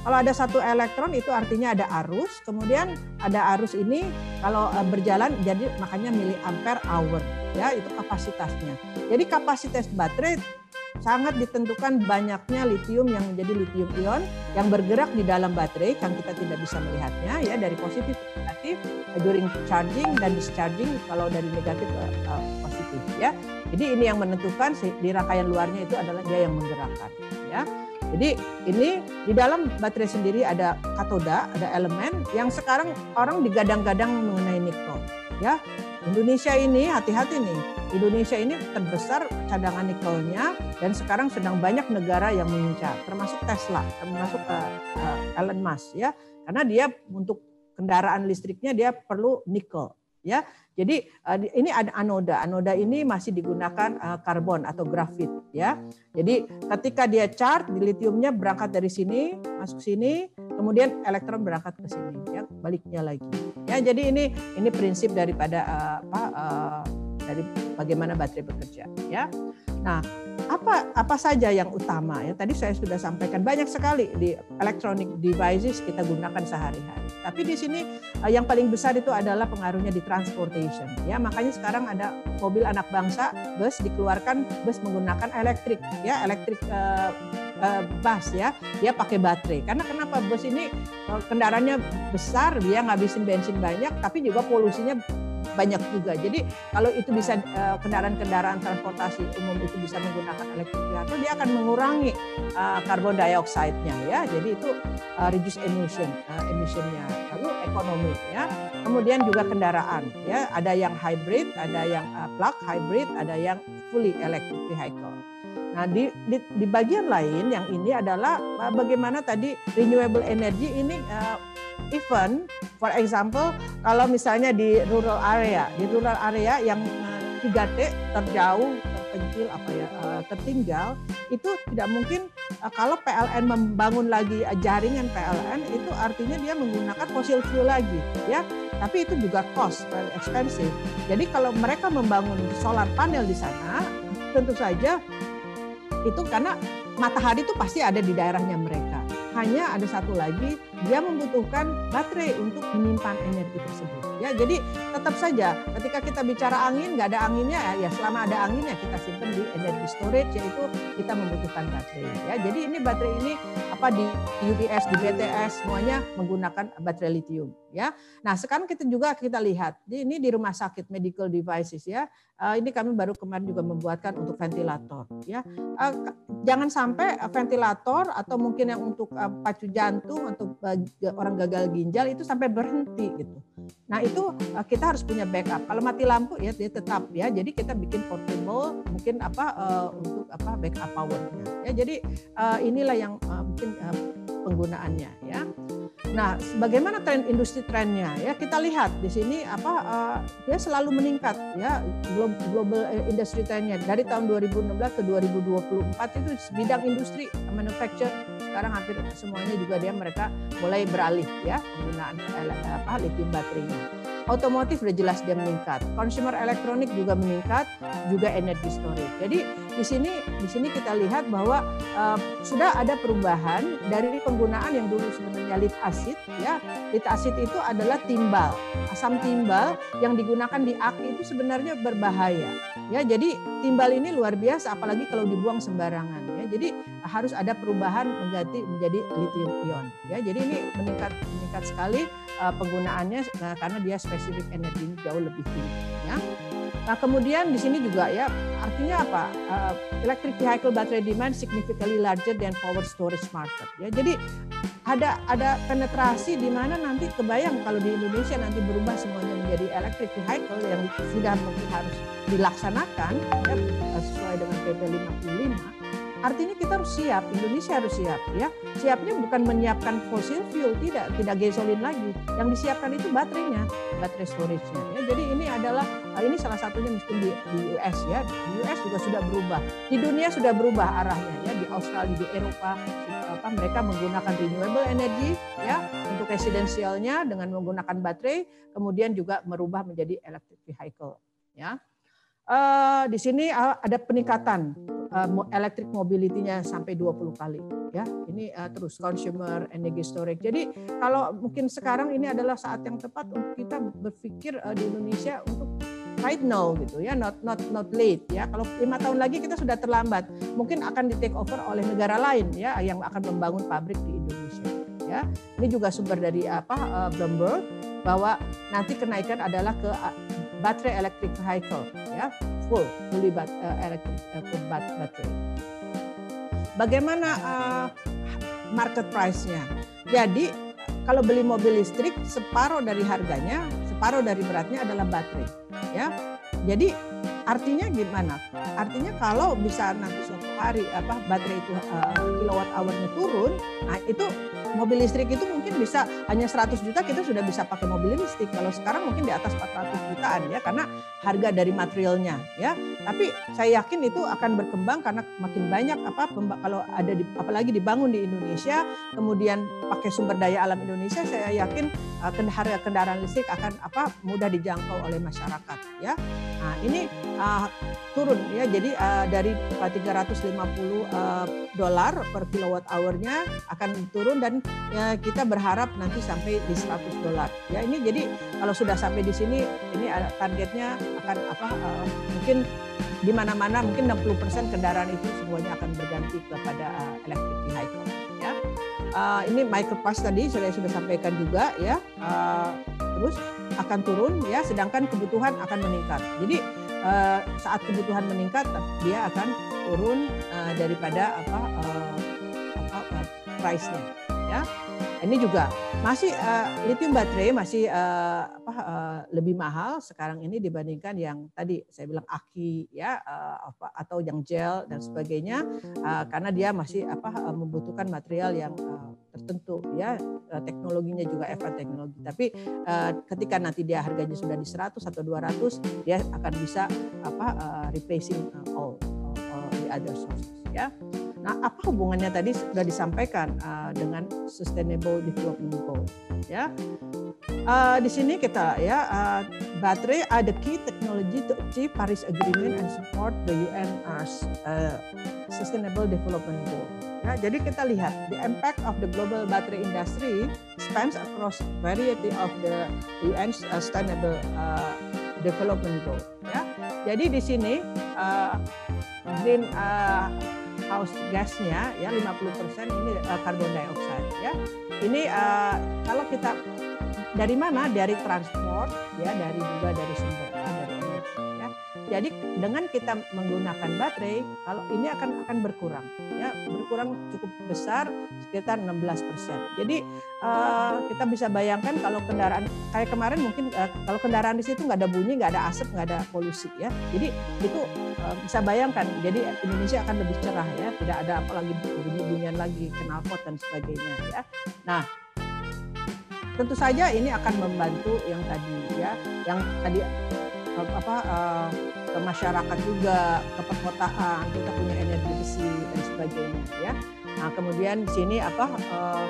Kalau ada satu elektron itu artinya ada arus, kemudian ada arus ini kalau eh, berjalan jadi makanya miliampere hour ya itu kapasitasnya. Jadi kapasitas baterai sangat ditentukan banyaknya litium yang menjadi litium ion yang bergerak di dalam baterai yang kita tidak bisa melihatnya ya dari positif ke negatif eh, during charging dan discharging kalau dari negatif ke uh, positif ya. Jadi ini yang menentukan di rangkaian luarnya itu adalah dia yang menggerakkan ya. Jadi ini di dalam baterai sendiri ada katoda, ada elemen yang sekarang orang digadang-gadang mengenai nikel. Ya, Indonesia ini hati-hati nih. Indonesia ini terbesar cadangan nikelnya dan sekarang sedang banyak negara yang mengincar, termasuk Tesla, termasuk uh, uh, Elon Musk ya. Karena dia untuk kendaraan listriknya dia perlu nikel ya. Jadi uh, ini ada anoda. Anoda ini masih digunakan uh, karbon atau grafit ya. Jadi ketika dia charge litiumnya berangkat dari sini masuk sini, kemudian elektron berangkat ke sini ya, baliknya lagi. Ya, jadi ini ini prinsip daripada uh, apa dari bagaimana baterai bekerja ya. Nah, apa apa saja yang utama? Ya tadi saya sudah sampaikan banyak sekali di electronic devices kita gunakan sehari-hari. Tapi di sini eh, yang paling besar itu adalah pengaruhnya di transportation ya. Makanya sekarang ada mobil anak bangsa bus dikeluarkan bus menggunakan elektrik ya. Elektrik uh, uh, bus ya. Dia pakai baterai. Karena kenapa? Bus ini kendaraannya besar dia ngabisin bensin banyak tapi juga polusinya banyak juga. Jadi kalau itu bisa eh, kendaraan-kendaraan transportasi umum itu bisa menggunakan elektrik vehicle, dia akan mengurangi uh, carbon dioxide-nya ya. Jadi itu uh, reduce emission uh, emissionnya. Lalu ekonomi ya. Kemudian juga kendaraan ya. Ada yang hybrid, ada yang uh, plug hybrid, ada yang fully electric vehicle. Nah, di, di, di bagian lain yang ini adalah bagaimana tadi renewable energy ini uh, even for example kalau misalnya di rural area, di rural area yang 3T eh, terjauh, terpencil apa ya, eh, tertinggal itu tidak mungkin eh, kalau PLN membangun lagi jaringan PLN itu artinya dia menggunakan fossil fuel lagi ya. Tapi itu juga cost very expensive. Jadi kalau mereka membangun solar panel di sana tentu saja itu karena matahari itu pasti ada di daerahnya mereka. Hanya ada satu lagi dia membutuhkan baterai untuk menyimpan energi tersebut. Ya jadi tetap saja ketika kita bicara angin nggak ada anginnya ya selama ada anginnya kita simpan di energi storage yaitu kita membutuhkan baterai. Ya jadi ini baterai ini apa di UPS di BTS semuanya menggunakan baterai lithium ya. Nah, sekarang kita juga kita lihat ini di rumah sakit medical devices ya. Uh, ini kami baru kemarin juga membuatkan untuk ventilator ya. Uh, jangan sampai ventilator atau mungkin yang untuk uh, pacu jantung uh, orang gagal ginjal itu sampai berhenti gitu. Nah, itu kita harus punya backup. Kalau mati lampu ya dia tetap ya. Jadi kita bikin portable mungkin apa untuk apa backup powernya. Ya, jadi inilah yang uh, uh, penggunaannya ya. Nah, bagaimana tren industri trennya? Ya kita lihat di sini apa uh, dia selalu meningkat ya global industry trennya dari tahun 2016 ke 2024 itu bidang industri manufacture sekarang hampir semuanya juga dia mereka mulai beralih ya penggunaan apa lithium baterainya. Otomotif sudah jelas dia meningkat, consumer elektronik juga meningkat, juga energi storage. Jadi di sini di sini kita lihat bahwa uh, sudah ada perubahan dari penggunaan yang dulu sebenarnya lead acid ya. Lead acid itu adalah timbal, asam timbal yang digunakan di aki itu sebenarnya berbahaya. Ya, jadi timbal ini luar biasa apalagi kalau dibuang sembarangan ya. Jadi harus ada perubahan mengganti menjadi lithium ion ya. Jadi ini meningkat meningkat sekali uh, penggunaannya uh, karena dia spesifik energinya jauh lebih tinggi ya. Nah, kemudian di sini juga ya artinya apa? Uh, electric vehicle battery demand significantly larger than power storage market ya. Jadi ada ada penetrasi di mana nanti kebayang kalau di Indonesia nanti berubah semuanya menjadi electric vehicle yang sudah mungkin harus dilaksanakan ya, sesuai dengan PP 55 Artinya kita harus siap, Indonesia harus siap ya. Siapnya bukan menyiapkan fossil fuel, tidak, tidak gasolin lagi. Yang disiapkan itu baterainya, baterai storage-nya. Ya. Jadi ini adalah eh, ini salah satunya mungkin di, di US ya. Di US juga sudah berubah. Di dunia sudah berubah arahnya ya. Di Australia, di Eropa apa mereka menggunakan renewable energy ya untuk residensialnya dengan menggunakan baterai, kemudian juga merubah menjadi electric vehicle ya. Uh, di sini uh, ada peningkatan uh, electric mobility-nya sampai 20 kali ya. Ini uh, terus consumer energy storage. Jadi kalau mungkin sekarang ini adalah saat yang tepat untuk kita berpikir uh, di Indonesia untuk right now gitu ya, not not not late ya. Kalau lima tahun lagi kita sudah terlambat, mungkin akan di take over oleh negara lain ya yang akan membangun pabrik di Indonesia ya. Ini juga sumber dari apa uh, Bloomberg bahwa nanti kenaikan adalah ke baterai electric vehicle ya full fully bat, uh, electric uh, full bat, baterai. Bagaimana uh, market price-nya? Jadi kalau beli mobil listrik separuh dari harganya, separuh dari beratnya adalah baterai, ya. Jadi artinya gimana? Artinya kalau bisa nanti suatu hari apa baterai itu uh, kilowatt hournya turun, nah itu mobil listrik itu mungkin bisa hanya 100 juta kita sudah bisa pakai mobil listrik. Kalau sekarang mungkin di atas 400 jutaan ya karena harga dari materialnya ya. Tapi saya yakin itu akan berkembang karena makin banyak apa kalau ada di apalagi dibangun di Indonesia kemudian pakai sumber daya alam Indonesia saya yakin uh, kendaraan listrik akan apa mudah dijangkau oleh masyarakat ya. Nah, ini uh, turun ya. Jadi uh, dari 350 uh, dolar per kilowatt hournya akan turun dan ya kita berharap nanti sampai di 100 dolar. Ya ini jadi kalau sudah sampai di sini ini targetnya akan apa uh, mungkin di mana-mana mungkin 60% kendaraan itu semuanya akan berganti kepada uh, electric vehicle ya. Uh, ini micropass tadi saya sudah sampaikan juga ya. Uh, terus akan turun ya sedangkan kebutuhan akan meningkat. Jadi saat kebutuhan meningkat dia akan turun uh, daripada apa uh, apa uh, price-nya ya. Ini juga masih uh, lithium baterai masih uh, apa uh, lebih mahal sekarang ini dibandingkan yang tadi saya bilang aki ya uh, apa atau yang gel dan sebagainya uh, karena dia masih apa uh, membutuhkan material yang uh, tertentu ya teknologinya juga F1 teknologi. Tapi uh, ketika nanti dia harganya sudah di 100 atau 200 dia akan bisa apa uh, replacing uh, all, all the other sources ya. Nah, apa hubungannya tadi sudah disampaikan uh, dengan Sustainable Development Goal? Ya, uh, di sini kita ya uh, baterai are key technology to achieve Paris Agreement and support the UN's uh, Sustainable Development Goal. Ya, jadi kita lihat the impact of the global battery industry spans across variety of the UN's Sustainable uh, Development Goal. Ya, jadi di sini uh, green uh, greenhouse gasnya ya 50% ini uh, carbon dioxide ya. Ini uh, kalau kita dari mana? Dari transport, ya, dari juga dari sumber Jadi dengan kita menggunakan baterai, kalau ini akan akan berkurang, ya, berkurang cukup besar sekitar 16 persen. Jadi uh, kita bisa bayangkan kalau kendaraan kayak kemarin mungkin uh, kalau kendaraan di situ nggak ada bunyi, nggak ada asap, nggak ada polusi, ya. Jadi itu uh, bisa bayangkan. Jadi Indonesia akan lebih cerah, ya, tidak ada apalagi bunyi-bunyian lagi, knalpot dan sebagainya, ya. Nah, tentu saja ini akan membantu yang tadi ya yang tadi apa ke masyarakat juga ke perkotaan kita punya energi besi dan sebagainya ya nah kemudian di sini apa uh,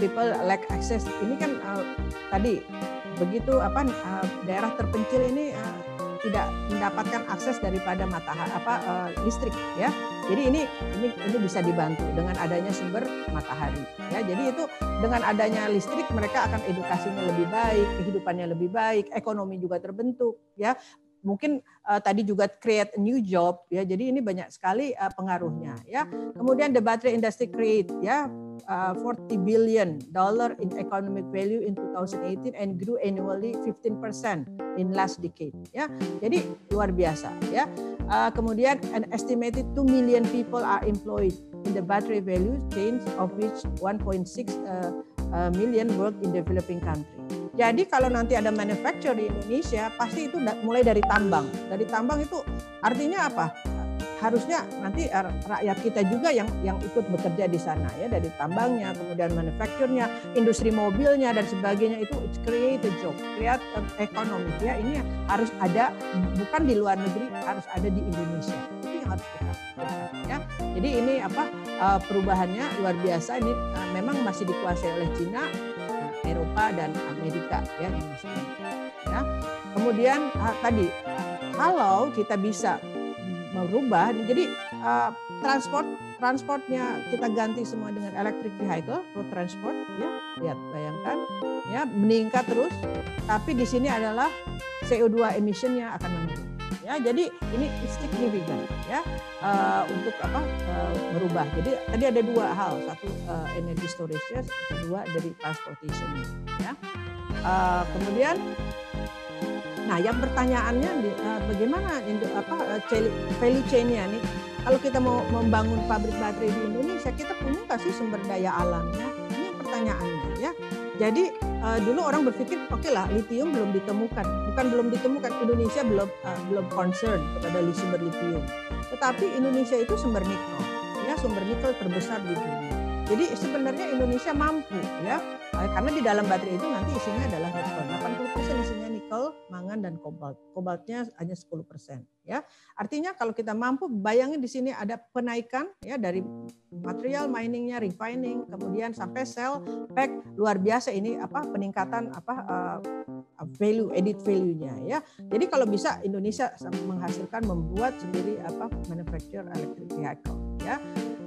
people lack access ini kan uh, tadi begitu apa uh, daerah terpencil ini uh, tidak mendapatkan akses daripada matahari apa uh, listrik ya. Jadi ini ini ini bisa dibantu dengan adanya sumber matahari ya. Jadi itu dengan adanya listrik mereka akan edukasinya lebih baik, kehidupannya lebih baik, ekonomi juga terbentuk ya mungkin uh, tadi juga create a new job ya. Jadi ini banyak sekali uh, pengaruhnya ya. Kemudian the battery industry create ya uh, 40 billion dollar in economic value in 2018 and grew annually 15% in last decade ya. Jadi luar biasa ya. Uh, kemudian an estimated 2 million people are employed in the battery value chain of which 1.6 uh, uh, million work in developing country jadi kalau nanti ada manufacture di Indonesia, pasti itu mulai dari tambang. Dari tambang itu artinya apa? Harusnya nanti rakyat kita juga yang yang ikut bekerja di sana ya dari tambangnya, kemudian manufacturnya, industri mobilnya dan sebagainya itu create a job, create ekonomi ya. Ini harus ada bukan di luar negeri, harus ada di Indonesia. Itu yang harus kita ya. Jadi ini apa eh, perubahannya luar biasa ini eh, memang masih dikuasai oleh Cina Eropa dan Amerika ya ya kemudian uh, tadi kalau kita bisa merubah jadi uh, transport transportnya kita ganti semua dengan electric vehicle road transport ya. Lihat bayangkan ya meningkat terus. Tapi di sini adalah CO2 emissionnya akan menurun ya. Jadi ini signifikan ya uh, untuk apa uh, merubah jadi tadi ada dua hal. Satu uh, energy storage kedua dari transportation ya. Uh, kemudian nah yang pertanyaannya uh, bagaimana apa uh, value chain-nya nih kalau kita mau membangun pabrik baterai di Indonesia kita punya nggak sih sumber daya alamnya ini pertanyaannya ya jadi uh, dulu orang berpikir oke okay lah litium belum ditemukan, bukan belum ditemukan Indonesia belum belum concern kepada sumber litium. Tetapi Indonesia itu sumber nikel, ya sumber nikel terbesar di dunia. Jadi sebenarnya Indonesia mampu ya eh, karena di dalam baterai itu nanti isinya adalah nikel. 80% isinya nikel, mangan dan kobalt. Kobaltnya hanya 10% ya. Artinya kalau kita mampu bayangin di sini ada penaikan ya dari material miningnya, refining, kemudian sampai sell, pack luar biasa ini apa peningkatan apa uh, value edit value-nya ya. Jadi kalau bisa Indonesia menghasilkan membuat sendiri apa manufacture electric vehicle ya.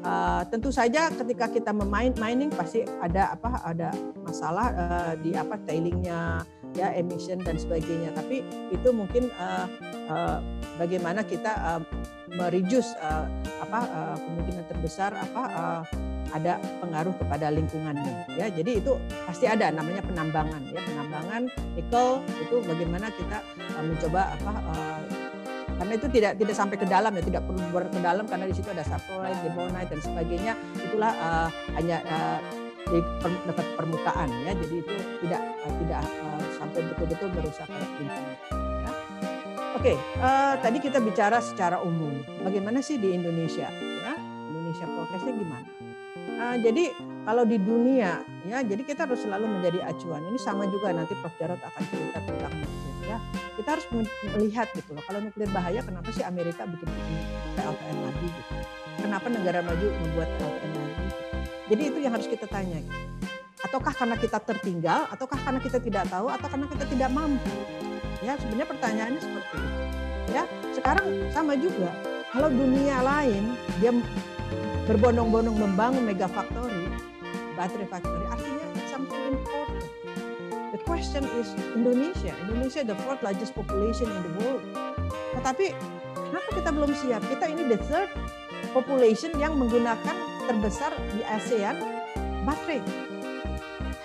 Uh, tentu saja ketika kita memain mining pasti ada apa ada masalah uh, di apa tailingnya ya emission dan sebagainya. Tapi itu mungkin uh, uh, bagaimana kita uh, mereduce uh, apa uh, kemungkinan terbesar apa uh, ada pengaruh kepada lingkungannya ya. Jadi itu pasti ada namanya penambangan ya. Penambangan nikel itu bagaimana kita uh, mencoba apa uh, karena itu tidak tidak sampai ke dalam ya. Tidak perlu ke dalam karena di situ ada saprolite, debonite dan sebagainya. Itulah uh, hanya uh, di per, dapat permukaan ya. Jadi itu tidak uh, tidak uh, sampai betul-betul merusak lingkungan ya. Oke uh, tadi kita bicara secara umum. Bagaimana sih di Indonesia ya? Indonesia prokesnya gimana? Uh, jadi kalau di dunia ya jadi kita harus selalu menjadi acuan. Ini sama juga nanti Prof. Jarot akan cerita tentang ya. Kita harus melihat gitu loh kalau nuklir bahaya kenapa sih Amerika bikin bikin PLTN lagi gitu? Kenapa negara maju membuat PLTN. Jadi itu yang harus kita tanya ataukah karena kita tertinggal ataukah karena kita tidak tahu atau karena kita tidak mampu ya sebenarnya pertanyaannya seperti itu ya sekarang sama juga kalau dunia lain dia berbondong-bondong membangun mega factory baterai factory artinya something important The question is Indonesia. Indonesia the fourth largest population in the world. Tetapi kenapa kita belum siap? Kita ini the third population yang menggunakan terbesar di ASEAN baterai.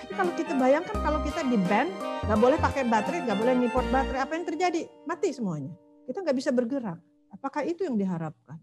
Tapi kalau kita bayangkan kalau kita di ban, nggak boleh pakai baterai, nggak boleh import baterai, apa yang terjadi? Mati semuanya. Kita nggak bisa bergerak. Apakah itu yang diharapkan?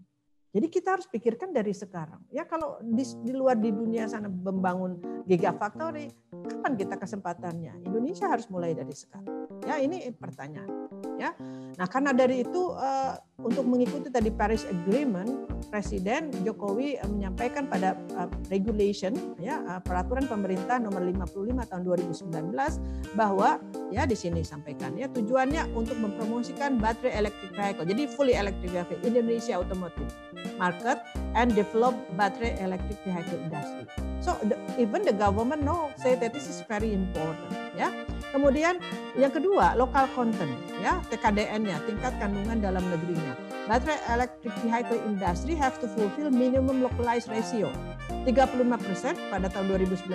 Jadi kita harus pikirkan dari sekarang. Ya kalau di, di luar di dunia sana membangun gigafactory, kapan kita kesempatannya? Indonesia harus mulai dari sekarang. Ya ini pertanyaan. Ya, nah karena dari itu uh, untuk mengikuti tadi Paris Agreement, Presiden Jokowi uh, menyampaikan pada uh, regulation ya uh, peraturan pemerintah nomor 55 tahun 2019 bahwa ya di sini sampaikan ya tujuannya untuk mempromosikan baterai electric vehicle. Jadi fully electric vehicle Indonesia Automotive market and develop battery electric vehicle industry. So the, even the government know say that this is very important. Ya. Kemudian yang kedua local content ya TKDN-nya tingkat kandungan dalam negerinya. Battery electric vehicle industry have to fulfill minimum localized ratio 35% pada tahun 2019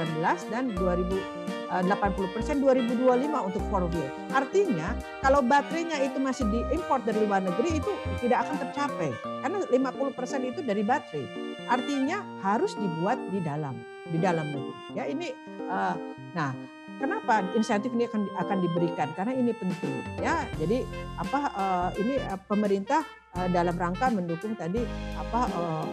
dan 2000 80 persen 2025 untuk four wheel. Artinya kalau baterainya itu masih diimpor dari luar negeri itu tidak akan tercapai karena 50 persen itu dari baterai. Artinya harus dibuat di dalam di dalam negeri. Ya ini uh, nah kenapa insentif ini akan akan diberikan karena ini penting ya jadi apa uh, ini uh, pemerintah uh, dalam rangka mendukung tadi apa uh,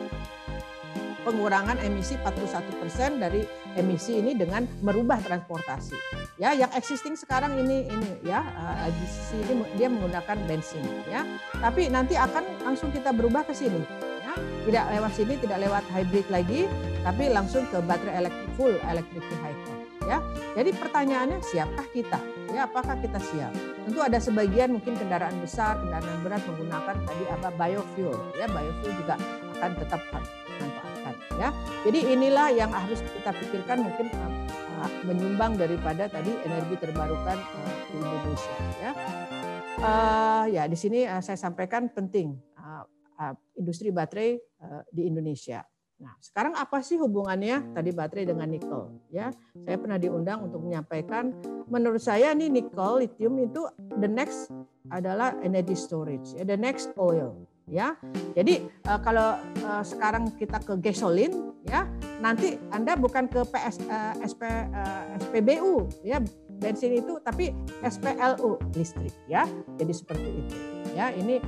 pengurangan emisi 41% persen dari emisi ini dengan merubah transportasi. Ya, yang existing sekarang ini ini ya di sini dia menggunakan bensin ya. Tapi nanti akan langsung kita berubah ke sini ya. Tidak lewat sini, tidak lewat hybrid lagi, tapi langsung ke baterai elektrik full electric vehicle ya. Jadi pertanyaannya siapkah kita? Ya, apakah kita siap? Tentu ada sebagian mungkin kendaraan besar, kendaraan berat menggunakan tadi apa biofuel. Ya, biofuel juga akan tetap manfaatkan ya. Jadi inilah yang harus kita pikirkan mungkin uh, menyumbang daripada tadi energi terbarukan uh, di Indonesia ya. Uh, ya di sini saya sampaikan penting uh, uh, industri baterai uh, di Indonesia. Nah, sekarang apa sih hubungannya tadi baterai dengan nikel? Ya, saya pernah diundang untuk menyampaikan, menurut saya nih nikel, lithium itu the next adalah energy storage, ya, the next oil ya. Jadi uh, kalau uh, sekarang kita ke gasolin ya, nanti Anda bukan ke PS eh, SP SPBU ya bensin itu tapi SPLU listrik ya. Jadi seperti itu. Ya, ini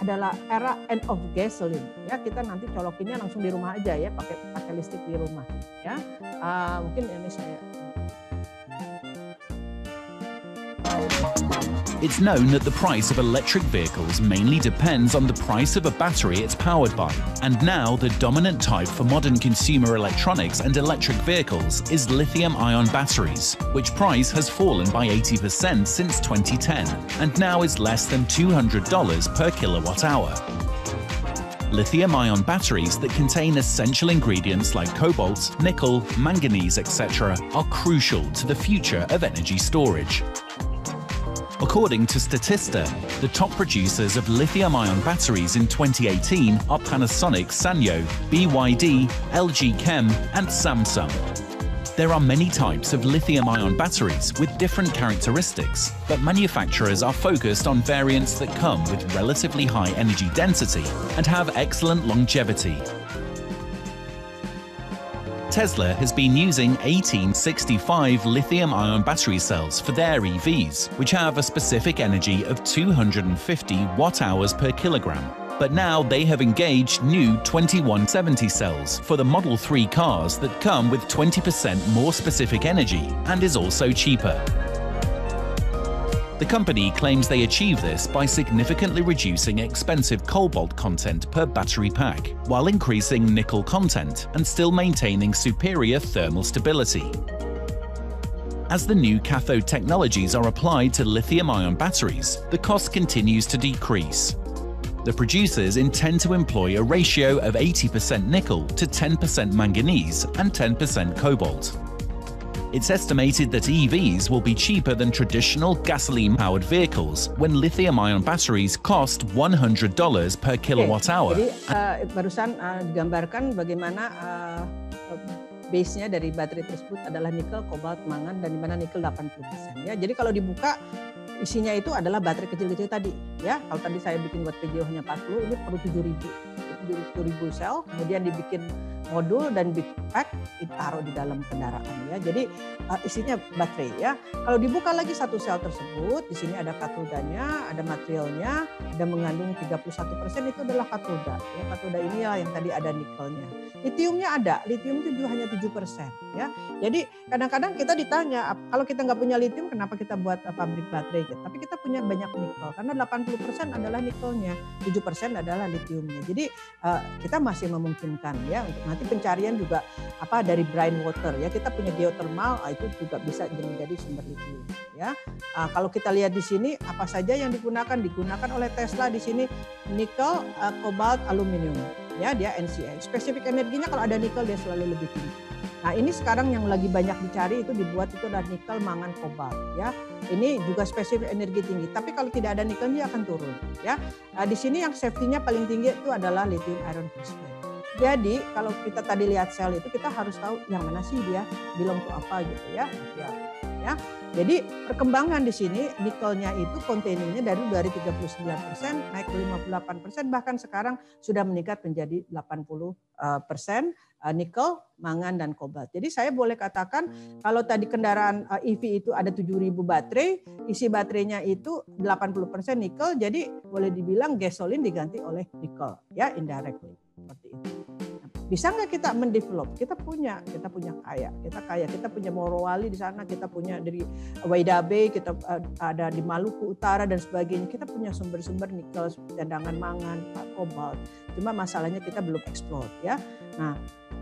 adalah era end of gasoline ya. Kita nanti colokinnya langsung di rumah aja ya pakai pakai listrik di rumah ya. Uh, mungkin ini saya It's known that the price of electric vehicles mainly depends on the price of a battery it's powered by. And now the dominant type for modern consumer electronics and electric vehicles is lithium-ion batteries, which price has fallen by 80% since 2010 and now is less than $200 per kilowatt hour. Lithium-ion batteries that contain essential ingredients like cobalt, nickel, manganese, etc. are crucial to the future of energy storage. According to Statista, the top producers of lithium-ion batteries in 2018 are Panasonic Sanyo, BYD, LG Chem and Samsung. There are many types of lithium-ion batteries with different characteristics, but manufacturers are focused on variants that come with relatively high energy density and have excellent longevity, Tesla has been using 1865 lithium-ion battery cells for their EVs, which have a specific energy of 250 watt-hours per kilogram. But now they have engaged new 2170 cells for the Model 3 cars that come with 20% more specific energy and is also cheaper. The company claims they achieve this by significantly reducing expensive cobalt content per battery pack, while increasing nickel content and still maintaining superior thermal stability. As the new cathode technologies are applied to lithium-ion batteries, the cost continues to decrease. The producers intend to employ a ratio of 80% nickel to 10% manganese and 10% cobalt. It's estimated that EVs will be cheaper than traditional gasoline-powered vehicles when lithium-ion batteries cost $100 per kilowatt hour. Jadi uh, barusan uh, digambarkan bagaimana uh, base-nya dari baterai tersebut adalah nikel, kobalt, mangan dan di mana nikel 80%. Ya, jadi kalau dibuka isinya itu adalah baterai kecil-kecil tadi ya. Kalau tadi saya bikin buat PJO hanya 40, ini perlu 7000. 7000 sel, kemudian dibikin modul dan big pack ditaruh di dalam kendaraan ya. Jadi uh, isinya baterai ya. Kalau dibuka lagi satu sel tersebut, di sini ada katodanya, ada materialnya, ada mengandung 31% itu adalah katoda. Ya, katoda ini ya yang tadi ada nikelnya. Litiumnya ada, litium itu hanya 7% ya. Jadi kadang-kadang kita ditanya, kalau kita nggak punya litium kenapa kita buat uh, pabrik baterai gitu. Tapi kita punya banyak nikel karena 80% adalah nikelnya, 7% adalah litiumnya. Jadi uh, kita masih memungkinkan ya untuk nanti pencarian juga apa dari brine water ya. Kita punya geothermal uh, itu juga bisa menjadi sumber litium ya. Uh, kalau kita lihat di sini apa saja yang digunakan digunakan oleh Tesla di sini nikel, uh, kobalt, aluminium ya dia NCA. Spesifik energinya kalau ada nikel dia selalu lebih tinggi. Nah ini sekarang yang lagi banyak dicari itu dibuat itu adalah nikel, mangan, kobalt ya. Ini juga spesifik energi tinggi. Tapi kalau tidak ada nikel dia akan turun ya. Nah, di sini yang safety-nya paling tinggi itu adalah lithium iron phosphate. Jadi kalau kita tadi lihat sel itu kita harus tahu yang mana sih dia belong to apa gitu ya. Ya. Ya. Jadi perkembangan di sini nikelnya itu containingnya dari dari 39% naik ke 58% bahkan sekarang sudah meningkat menjadi 80 persen nikel, mangan dan kobalt. Jadi saya boleh katakan kalau tadi kendaraan EV itu ada 7000 baterai, isi baterainya itu 80% nikel, jadi boleh dibilang gasolin diganti oleh nikel ya indirectly seperti itu. Bisa nggak kita mendevelop? Kita punya, kita punya kaya, kita kaya, kita punya Morowali di sana, kita punya dari Waidabe, kita ada di Maluku Utara dan sebagainya. Kita punya sumber-sumber nikel, cadangan mangan, kobalt. Cuma masalahnya kita belum eksplor ya. Nah,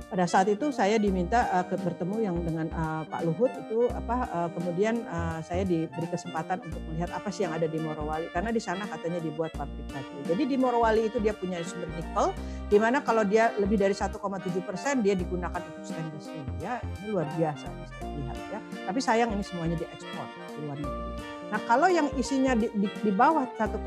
pada saat itu saya diminta uh, bertemu yang dengan uh, Pak Luhut itu apa uh, kemudian uh, saya diberi kesempatan untuk melihat apa sih yang ada di Morowali karena di sana katanya dibuat pabrik baterai. Jadi di Morowali itu dia punya sumber nikel di mana kalau dia lebih dari 1,7 persen dia digunakan untuk stainless steel ya ini luar biasa bisa dilihat ya. Tapi sayang ini semuanya diekspor ke luar negeri. Nah kalau yang isinya di, di, di bawah 1,7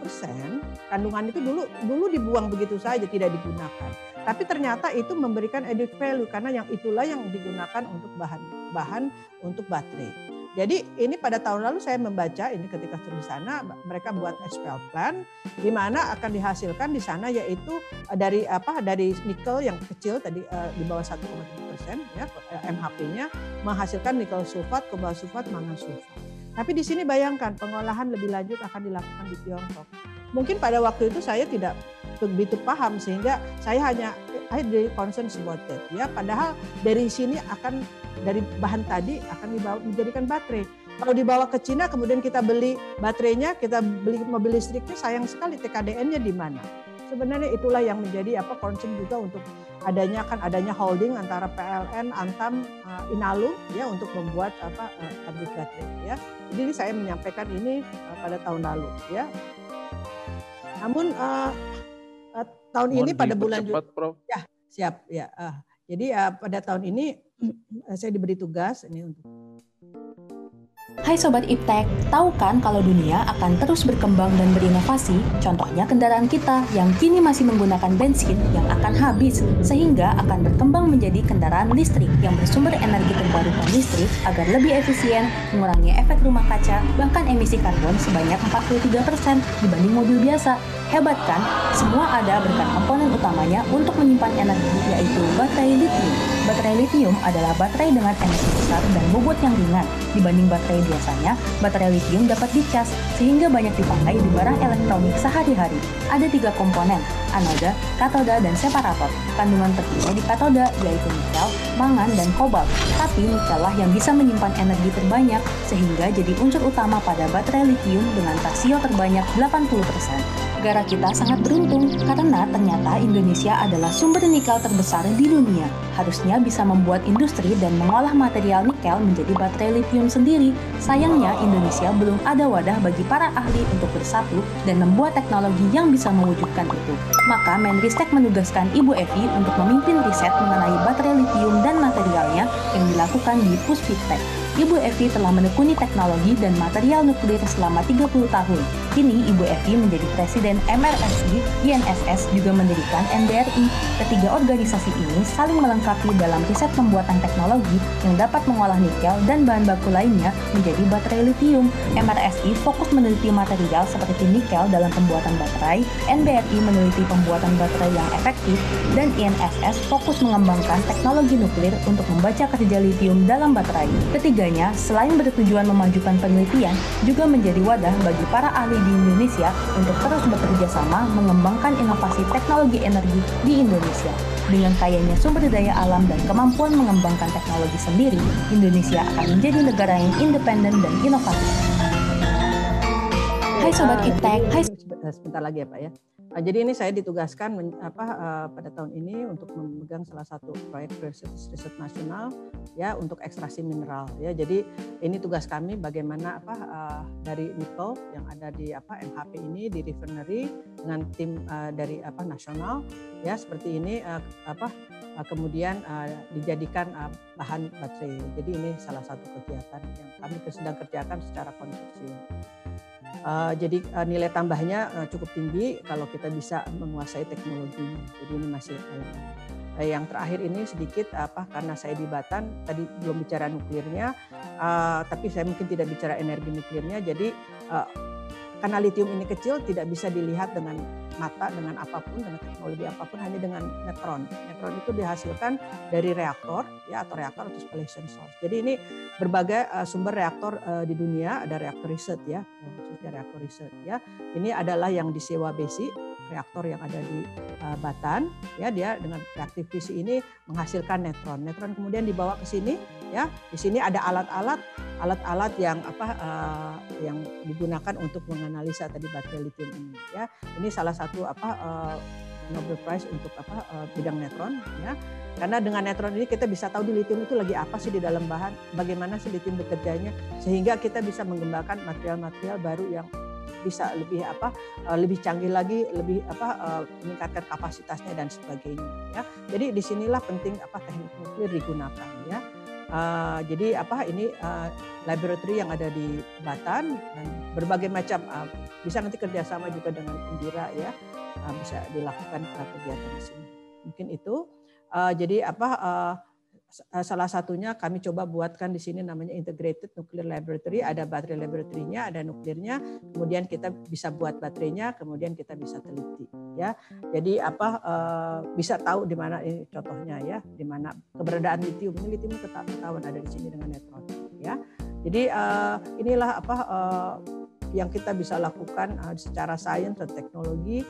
persen, kandungan itu dulu dulu dibuang begitu saja tidak digunakan. Tapi ternyata itu memberikan added value karena yang itulah yang digunakan untuk bahan-bahan untuk baterai. Jadi ini pada tahun lalu saya membaca ini ketika di sana mereka buat expel plan di mana akan dihasilkan di sana yaitu dari apa dari nikel yang kecil tadi di bawah 1,7 persen ya MHP-nya menghasilkan nikel sulfat, kobalt sulfat, mangan sulfat. Tapi di sini bayangkan pengolahan lebih lanjut akan dilakukan di Tiongkok. Mungkin pada waktu itu saya tidak begitu paham sehingga saya hanya I very concern about that ya. Padahal dari sini akan dari bahan tadi akan dibawa menjadikan baterai. Kalau dibawa ke Cina kemudian kita beli baterainya, kita beli mobil listriknya sayang sekali TKDN-nya di mana. Sebenarnya itulah yang menjadi apa concern juga untuk adanya kan adanya holding antara PLN, Antam, uh, Inalu ya untuk membuat apa uh, baterai ya. Jadi saya menyampaikan ini uh, pada tahun lalu ya. Namun uh, uh, tahun Mohon ini pada bulan Prof. ya siap ya. Uh, jadi uh, pada tahun ini [CLEARS THROAT] saya diberi tugas ini untuk Hai Sobat Iptek, tahu kan kalau dunia akan terus berkembang dan berinovasi? Contohnya kendaraan kita yang kini masih menggunakan bensin yang akan habis, sehingga akan berkembang menjadi kendaraan listrik yang bersumber energi terbarukan listrik agar lebih efisien, mengurangi efek rumah kaca, bahkan emisi karbon sebanyak 43% dibanding mobil biasa. Hebat kan? Semua ada berkat komponen utamanya untuk menyimpan energi, yaitu baterai lithium. Baterai lithium adalah baterai dengan energi besar dan bobot yang ringan. Dibanding baterai biasanya, baterai lithium dapat dicas sehingga banyak dipakai di barang elektronik sehari-hari. Ada tiga komponen, anoda, katoda, dan separator. Kandungan tertinggi di katoda yaitu nikel, mangan, dan kobalt. Tapi nikel lah yang bisa menyimpan energi terbanyak sehingga jadi unsur utama pada baterai lithium dengan rasio terbanyak 80%. Negara kita sangat beruntung karena ternyata Indonesia adalah sumber nikel terbesar di dunia. Harusnya bisa membuat industri dan mengolah material nikel menjadi baterai lithium sendiri. Sayangnya Indonesia belum ada wadah bagi para ahli untuk bersatu dan membuat teknologi yang bisa mewujudkan itu. Maka Menristek menugaskan Ibu Evi untuk memimpin riset mengenai baterai lithium dan materialnya yang dilakukan di Puspittek. Ibu Evi telah menekuni teknologi dan material nuklir selama 30 tahun. Kini Ibu Evi menjadi Presiden MRSI, INSS juga mendirikan NBRI. Ketiga organisasi ini saling melengkapi dalam riset pembuatan teknologi yang dapat mengolah nikel dan bahan baku lainnya menjadi baterai lithium. MRSI fokus meneliti material seperti nikel dalam pembuatan baterai, NBRI meneliti pembuatan baterai yang efektif, dan INSS fokus mengembangkan teknologi nuklir untuk membaca kerja lithium dalam baterai. Ketiganya, selain bertujuan memajukan penelitian, juga menjadi wadah bagi para ahli di Indonesia untuk terus bekerja sama mengembangkan inovasi teknologi energi di Indonesia. Dengan kayanya sumber daya alam dan kemampuan mengembangkan teknologi sendiri, Indonesia akan menjadi negara yang independen dan inovatif. Hai Sobat Iptek, hai sebentar lagi ya Pak ya. Nah, jadi ini saya ditugaskan apa uh, pada tahun ini untuk memegang salah satu proyek riset, nasional ya untuk ekstraksi mineral ya. Jadi ini tugas kami bagaimana apa uh, dari nikel yang ada di apa MHP ini di refinery dengan tim uh, dari apa nasional ya seperti ini uh, apa uh, kemudian uh, dijadikan uh, bahan baterai. Jadi ini salah satu kegiatan yang kami sedang kerjakan secara konsorsium. Uh, jadi uh, nilai tambahnya uh, cukup tinggi kalau kita bisa menguasai teknologi. Jadi ini masih uh, yang terakhir ini sedikit apa karena saya di Batan tadi belum bicara nuklirnya, uh, tapi saya mungkin tidak bicara energi nuklirnya. Jadi uh, karena litium ini kecil tidak bisa dilihat dengan mata dengan apa pun dengan teknologi apa pun hanya dengan neutron. Neutron itu dihasilkan dari reaktor ya atau reaktor atau spallation source. Jadi ini berbagai uh, sumber reaktor uh, di dunia ada reaktor riset ya khususnya reaktor riset ya. Ini adalah yang disewa besi reaktor yang ada di uh, Batan ya dia dengan reaktif fisi ini menghasilkan neutron. Neutron kemudian dibawa ke sini ya. Di sini ada alat-alat alat-alat yang apa uh, yang digunakan untuk menganalisa tadi baterai lithium ini ya. Ini salah satu apa uh, Nobel Prize untuk apa uh, bidang neutron ya. Karena dengan neutron ini kita bisa tahu di lithium itu lagi apa sih di dalam bahan, bagaimana sih lithium bekerjanya sehingga kita bisa mengembangkan material-material baru yang bisa lebih apa lebih canggih lagi lebih apa meningkatkan kapasitasnya dan sebagainya ya jadi di sinilah penting apa teknik nuklir digunakan ya Uh, jadi apa ini uh, laboratory yang ada di Batan dan berbagai macam uh, bisa nanti kerjasama juga dengan Indira ya uh, bisa dilakukan uh, kegiatan di sini. Mungkin itu. Uh, jadi apa uh, salah satunya kami coba buatkan di sini namanya integrated nuclear laboratory. Ada baterai laboratorynya ada nuklirnya. Kemudian kita bisa buat baterainya kemudian kita bisa teliti ya. Jadi apa uh, bisa tahu di mana ini contohnya ya. Di mana keberadaan lithium ini lithium tetap ketahuan ada di sini dengan neutron ya. Jadi uh, inilah apa yang kita bisa lakukan secara sains dan teknologi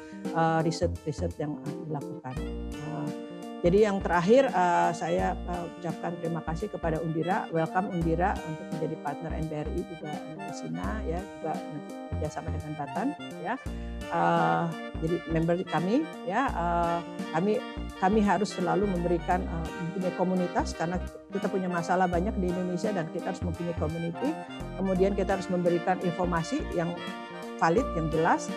riset-riset yang dilakukan. Uh, jadi yang terakhir uh, saya uh, ucapkan terima kasih kepada Undira, welcome Undira untuk menjadi partner NBRI juga di Sina ya juga kerjasama dengan Batan ya. Uh, jadi member kami ya uh, kami kami harus selalu memberikan uh, komunitas karena kita punya masalah banyak di Indonesia dan kita harus mempunyai community. Kemudian kita harus memberikan informasi yang valid, yang jelas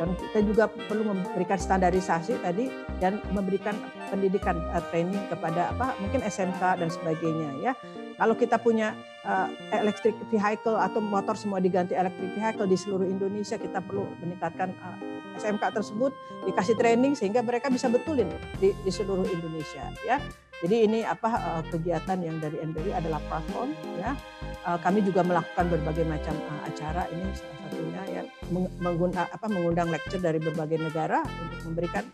dan kita juga perlu memberikan standarisasi tadi dan memberikan pendidikan uh, training kepada apa mungkin SMK dan sebagainya ya. Kalau kita punya uh, electric vehicle atau motor semua diganti electric vehicle di seluruh Indonesia kita perlu meningkatkan uh, SMK tersebut dikasih training sehingga mereka bisa betulin di, di seluruh Indonesia ya jadi ini apa kegiatan yang dari NBRI adalah platform ya kami juga melakukan berbagai macam acara ini salah satunya ya mengundang apa mengundang lecture dari berbagai negara untuk memberikan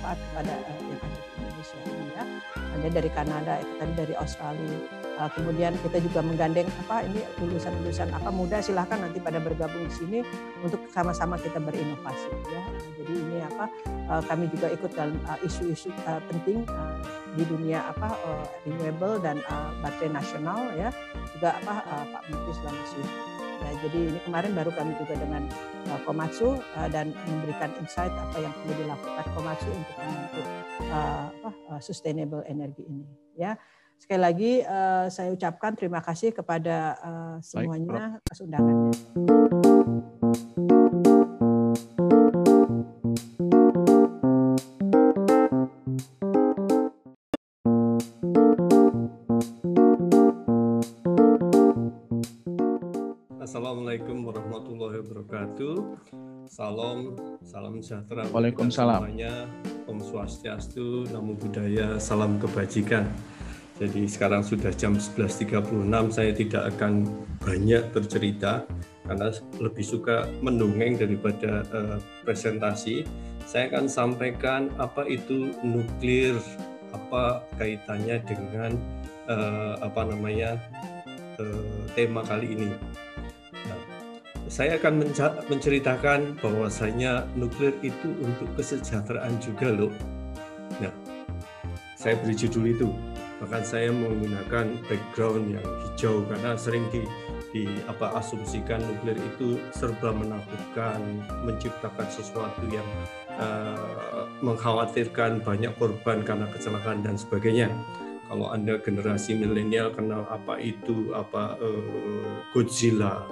manfaat kepada yang ada di Indonesia ini ya. Ada dari Kanada, tadi dari Australia. Uh, kemudian kita juga menggandeng apa ini lulusan-lulusan apa muda silahkan nanti pada bergabung di sini untuk sama-sama kita berinovasi ya. Jadi ini apa uh, kami juga ikut dalam isu-isu uh, uh, penting di dunia apa renewable dan baterai nasional ya. Juga apa Pak Menteri Sulawesi Ya, jadi ini kemarin baru kami juga dengan uh, Komatsu uh, dan memberikan insight apa yang perlu dilakukan Komatsu untuk membentuk uh, uh, sustainable energi ini. Ya, Sekali lagi uh, saya ucapkan terima kasih kepada uh, semuanya atas undangannya. Assalamualaikum warahmatullahi wabarakatuh. Salam, salam sejahtera. Waalaikumsalam. Semuanya, Om Swastiastu, Namo Buddhaya, salam kebajikan. Jadi sekarang sudah jam 11.36, saya tidak akan banyak bercerita karena lebih suka mendongeng daripada uh, presentasi. Saya akan sampaikan apa itu nuklir, apa kaitannya dengan uh, apa namanya uh, tema kali ini saya akan menceritakan bahwasanya nuklir itu untuk kesejahteraan juga loh. Nah, saya beri judul itu. Bahkan saya menggunakan background yang hijau karena sering di, di apa asumsikan nuklir itu serba menakutkan, menciptakan sesuatu yang uh, mengkhawatirkan banyak korban karena kecelakaan dan sebagainya. Kalau anda generasi milenial kenal apa itu apa uh, Godzilla,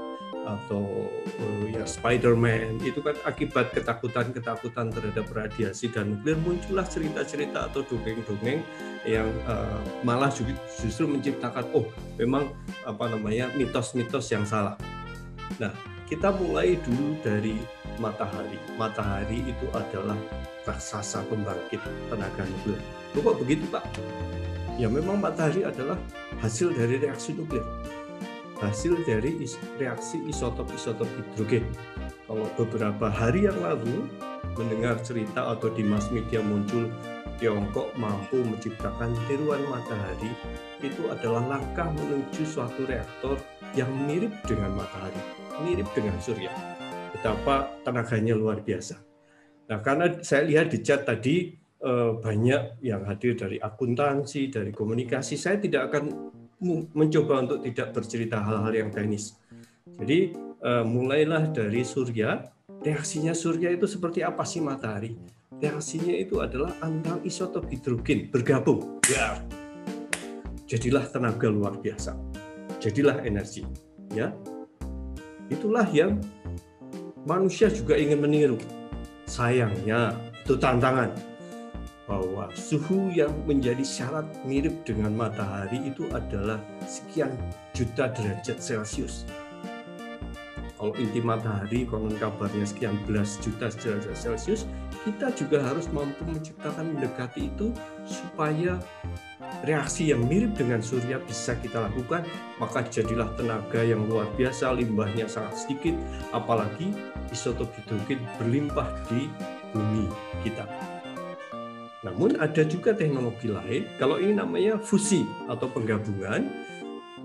atau uh, ya Spider-Man itu kan akibat ketakutan-ketakutan terhadap radiasi dan nuklir muncullah cerita-cerita atau dongeng-dongeng yang uh, malah justru menciptakan oh memang apa namanya mitos-mitos yang salah. Nah, kita mulai dulu dari matahari. Matahari itu adalah raksasa pembangkit tenaga nuklir. Kok begitu, Pak? Ya memang matahari adalah hasil dari reaksi nuklir hasil dari reaksi isotop-isotop hidrogen. Kalau beberapa hari yang lalu mendengar cerita atau di mass media muncul Tiongkok mampu menciptakan tiruan matahari, itu adalah langkah menuju suatu reaktor yang mirip dengan matahari, mirip dengan surya. Betapa tenaganya luar biasa. Nah, karena saya lihat di chat tadi eh, banyak yang hadir dari akuntansi, dari komunikasi, saya tidak akan mencoba untuk tidak bercerita hal-hal yang teknis. Jadi uh, mulailah dari surya. Reaksinya surya itu seperti apa sih matahari? Reaksinya itu adalah antang isotop hidrogen bergabung. Ya. Jadilah tenaga luar biasa. Jadilah energi. Ya. Itulah yang manusia juga ingin meniru. Sayangnya itu tantangan bahwa suhu yang menjadi syarat mirip dengan matahari itu adalah sekian juta derajat Celcius. Kalau inti matahari konon kabarnya sekian belas juta derajat Celcius, kita juga harus mampu menciptakan mendekati itu supaya reaksi yang mirip dengan surya bisa kita lakukan, maka jadilah tenaga yang luar biasa, limbahnya sangat sedikit, apalagi isotop hidrogen berlimpah di bumi kita. Namun ada juga teknologi lain, kalau ini namanya fusi atau penggabungan,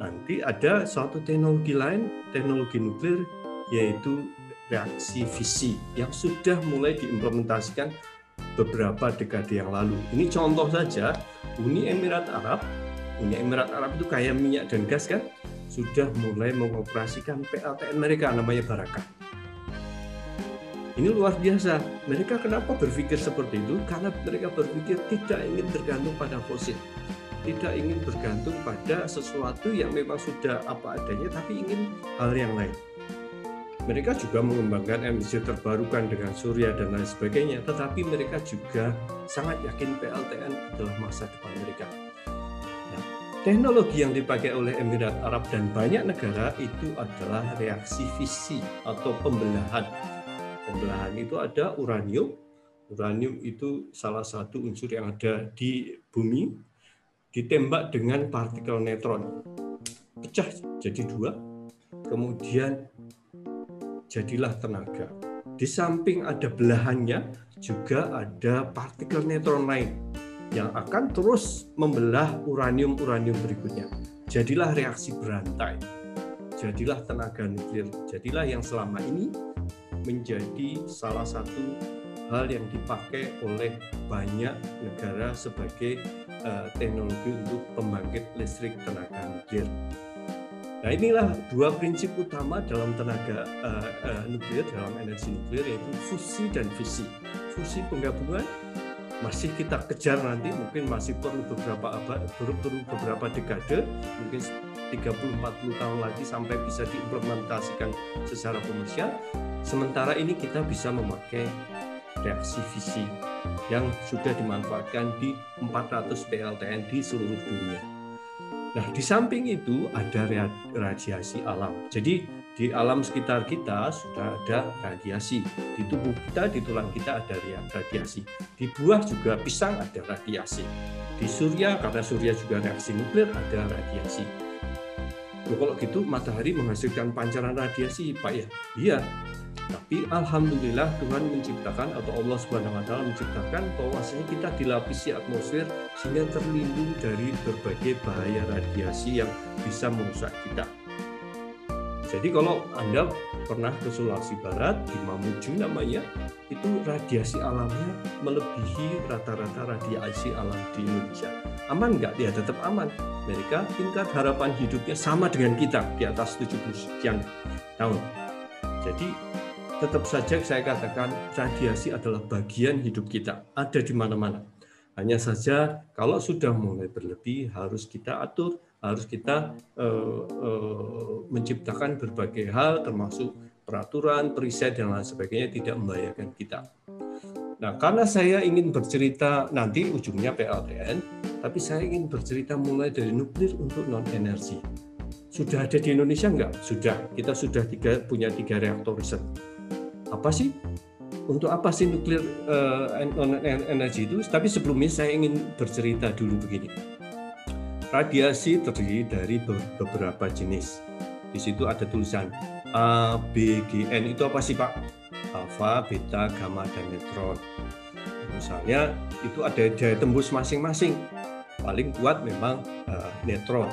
nanti ada suatu teknologi lain, teknologi nuklir, yaitu reaksi fisi yang sudah mulai diimplementasikan beberapa dekade yang lalu. Ini contoh saja, Uni Emirat Arab, Uni Emirat Arab itu kaya minyak dan gas kan, sudah mulai mengoperasikan PLTN mereka namanya Barakah ini luar biasa. Mereka kenapa berpikir seperti itu? Karena mereka berpikir tidak ingin tergantung pada fosil. Tidak ingin bergantung pada sesuatu yang memang sudah apa adanya, tapi ingin hal yang lain. Mereka juga mengembangkan emisi terbarukan dengan surya dan lain sebagainya, tetapi mereka juga sangat yakin PLTN adalah masa depan mereka. Nah, teknologi yang dipakai oleh Emirat Arab dan banyak negara itu adalah reaksi fisi atau pembelahan pembelahan itu ada uranium. Uranium itu salah satu unsur yang ada di bumi, ditembak dengan partikel neutron. Pecah jadi dua, kemudian jadilah tenaga. Di samping ada belahannya, juga ada partikel neutron lain yang akan terus membelah uranium-uranium berikutnya. Jadilah reaksi berantai. Jadilah tenaga nuklir. Jadilah yang selama ini menjadi salah satu hal yang dipakai oleh banyak negara sebagai uh, teknologi untuk pembangkit listrik tenaga nuklir. Nah inilah dua prinsip utama dalam tenaga uh, uh, nuklir, dalam energi nuklir yaitu fusi dan fisi. Fusi penggabungan masih kita kejar nanti, mungkin masih perlu beberapa abad, perlu beberapa dekade, mungkin 30-40 tahun lagi sampai bisa diimplementasikan secara komersial. Sementara ini kita bisa memakai reaksi visi yang sudah dimanfaatkan di 400 PLTN di seluruh dunia. Nah, di samping itu ada radiasi alam. Jadi di alam sekitar kita sudah ada radiasi. Di tubuh kita, di tulang kita ada radiasi. Di buah juga pisang ada radiasi. Di surya, karena surya juga reaksi nuklir, ada radiasi. Loh, kalau gitu matahari menghasilkan pancaran radiasi, Pak ya? Iya. Tapi alhamdulillah Tuhan menciptakan atau Allah Subhanahu wa taala menciptakan bahwasanya kita dilapisi atmosfer sehingga terlindung dari berbagai bahaya radiasi yang bisa merusak kita. Jadi kalau Anda pernah ke Sulawesi Barat, di Mamuju namanya, itu radiasi alamnya melebihi rata-rata radiasi alam di Indonesia. Aman nggak? Ya tetap aman. Mereka tingkat harapan hidupnya sama dengan kita, di atas 70 sekian tahun. Jadi tetap saja saya katakan radiasi adalah bagian hidup kita, ada di mana-mana. Hanya saja kalau sudah mulai berlebih harus kita atur, harus kita uh, uh, menciptakan berbagai hal termasuk peraturan, periset dan lain sebagainya tidak membahayakan kita. Nah, karena saya ingin bercerita nanti ujungnya PLTN, tapi saya ingin bercerita mulai dari nuklir untuk non energi. Sudah ada di Indonesia enggak? Sudah. Kita sudah tiga, punya tiga reaktor riset. Apa sih? Untuk apa sih nuklir uh, energi itu? Tapi sebelumnya saya ingin bercerita dulu begini Radiasi terdiri dari beberapa jenis. Di situ ada tulisan A, B, G, N. Itu apa sih Pak? Alfa, beta, gamma, dan neutron. Misalnya itu ada daya tembus masing-masing. Paling kuat memang uh, neutron.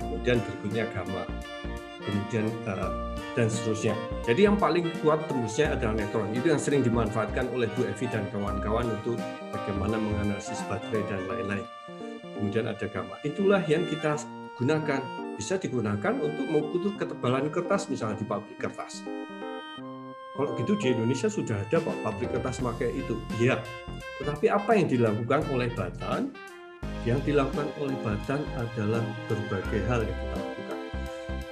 Kemudian berikutnya gamma. Kemudian uh, dan seterusnya. Jadi yang paling kuat tembusnya adalah neutron. Itu yang sering dimanfaatkan oleh Bu Evi dan kawan-kawan untuk bagaimana menganalisis baterai dan lain-lain kemudian ada gamma. Itulah yang kita gunakan. Bisa digunakan untuk mengukur ketebalan kertas misalnya di pabrik kertas. Kalau gitu di Indonesia sudah ada Pak pabrik kertas pakai itu. Iya. Tetapi apa yang dilakukan oleh Batan? Yang dilakukan oleh Batan adalah berbagai hal yang kita lakukan.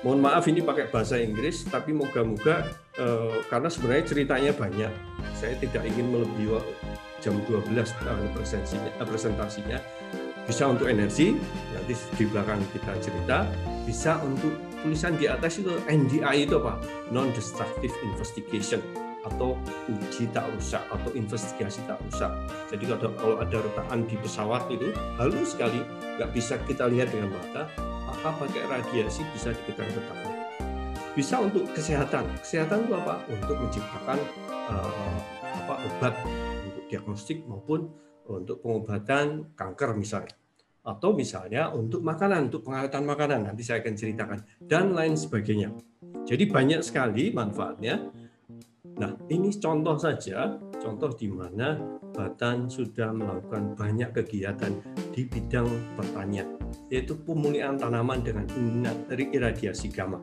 Mohon maaf ini pakai bahasa Inggris, tapi moga-moga eh, karena sebenarnya ceritanya banyak. Saya tidak ingin melebihi jam 12 presentasinya, presentasinya bisa untuk energi di belakang kita cerita bisa untuk tulisan di atas itu NDI itu apa? Non destructive investigation atau uji tak rusak atau investigasi tak rusak. Jadi kalau kalau ada retakan di pesawat itu halus sekali. Nggak bisa kita lihat dengan mata maka pakai radiasi bisa diketahui retaknya bisa untuk kesehatan. Kesehatan itu apa? Untuk menciptakan uh, apa obat untuk diagnostik maupun untuk pengobatan kanker misalnya atau misalnya untuk makanan, untuk pengawatan makanan, nanti saya akan ceritakan, dan lain sebagainya. Jadi banyak sekali manfaatnya. Nah, ini contoh saja, contoh di mana Batan sudah melakukan banyak kegiatan di bidang pertanian, yaitu pemulihan tanaman dengan iradiasi gamma.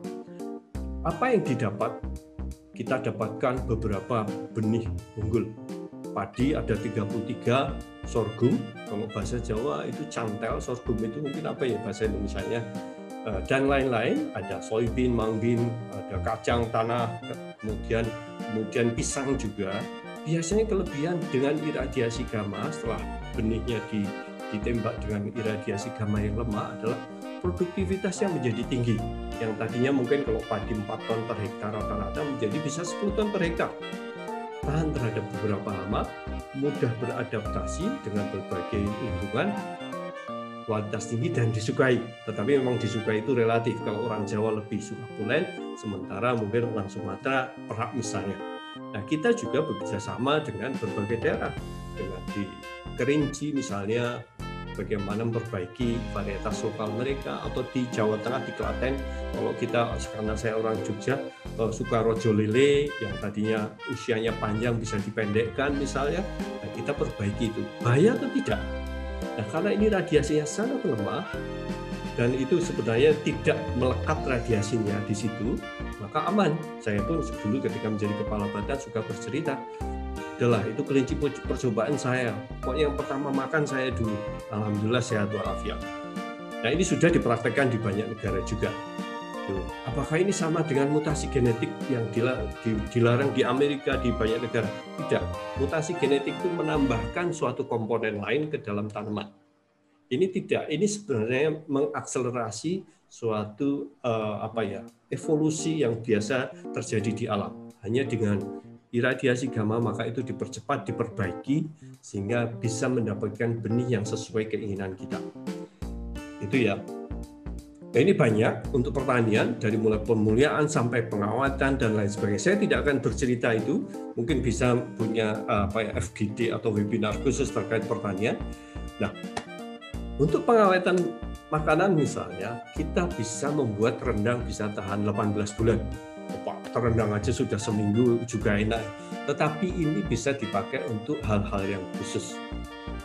Apa yang didapat? Kita dapatkan beberapa benih unggul padi ada 33 sorghum kalau bahasa Jawa itu cantel sorghum itu mungkin apa ya bahasa Indonesia-nya eh, dan lain-lain ada soybean, mangbin, ada kacang tanah, kemudian kemudian pisang juga. Biasanya kelebihan dengan iradiasi gamma setelah benihnya di, ditembak dengan iradiasi gamma yang lemah adalah produktivitas yang menjadi tinggi. Yang tadinya mungkin kalau padi 4 ton per hektar rata-rata menjadi bisa 10 ton per hektar tahan terhadap beberapa hama, mudah beradaptasi dengan berbagai lingkungan, kualitas tinggi dan disukai. Tetapi memang disukai itu relatif. Kalau orang Jawa lebih suka pulen, sementara mungkin orang Sumatera perak misalnya. Nah, kita juga bekerja sama dengan berbagai daerah. Dengan di Kerinci misalnya, bagaimana memperbaiki varietas lokal mereka atau di Jawa Tengah di Klaten. Kalau kita karena saya orang Jogja eh, suka rojo lele yang tadinya usianya panjang bisa dipendekkan misalnya nah kita perbaiki itu. Bahaya atau tidak? Nah karena ini radiasinya sangat lemah dan itu sebenarnya tidak melekat radiasinya di situ maka aman. Saya pun dulu ketika menjadi kepala badan suka bercerita adalah itu kelinci percobaan saya. Pokoknya yang pertama makan saya dulu. Alhamdulillah sehat walafiat. Nah ini sudah dipraktekkan di banyak negara juga. Apakah ini sama dengan mutasi genetik yang dilarang di Amerika di banyak negara? Tidak. Mutasi genetik itu menambahkan suatu komponen lain ke dalam tanaman. Ini tidak. Ini sebenarnya mengakselerasi suatu uh, apa ya evolusi yang biasa terjadi di alam. Hanya dengan iradiasi gamma maka itu dipercepat, diperbaiki sehingga bisa mendapatkan benih yang sesuai keinginan kita. Itu ya. Nah, ini banyak untuk pertanian dari mulai pemuliaan sampai pengawatan dan lain sebagainya. Saya tidak akan bercerita itu, mungkin bisa punya apa ya FGD atau webinar khusus terkait pertanian. Nah, untuk pengawatan makanan misalnya, kita bisa membuat rendang bisa tahan 18 bulan. Terendang aja sudah seminggu juga enak. Tetapi ini bisa dipakai untuk hal-hal yang khusus.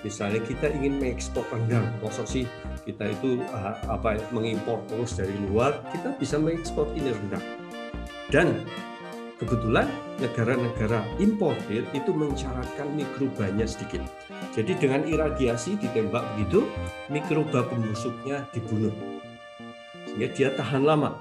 Misalnya kita ingin mengekspor rendang, maksud sih kita itu uh, apa mengimpor terus dari luar, kita bisa mengekspor ini rendang. Dan kebetulan negara-negara importir itu mencaratkan mikrobanya sedikit. Jadi dengan iradiasi ditembak begitu, mikroba pembusuknya dibunuh. Sehingga dia tahan lama.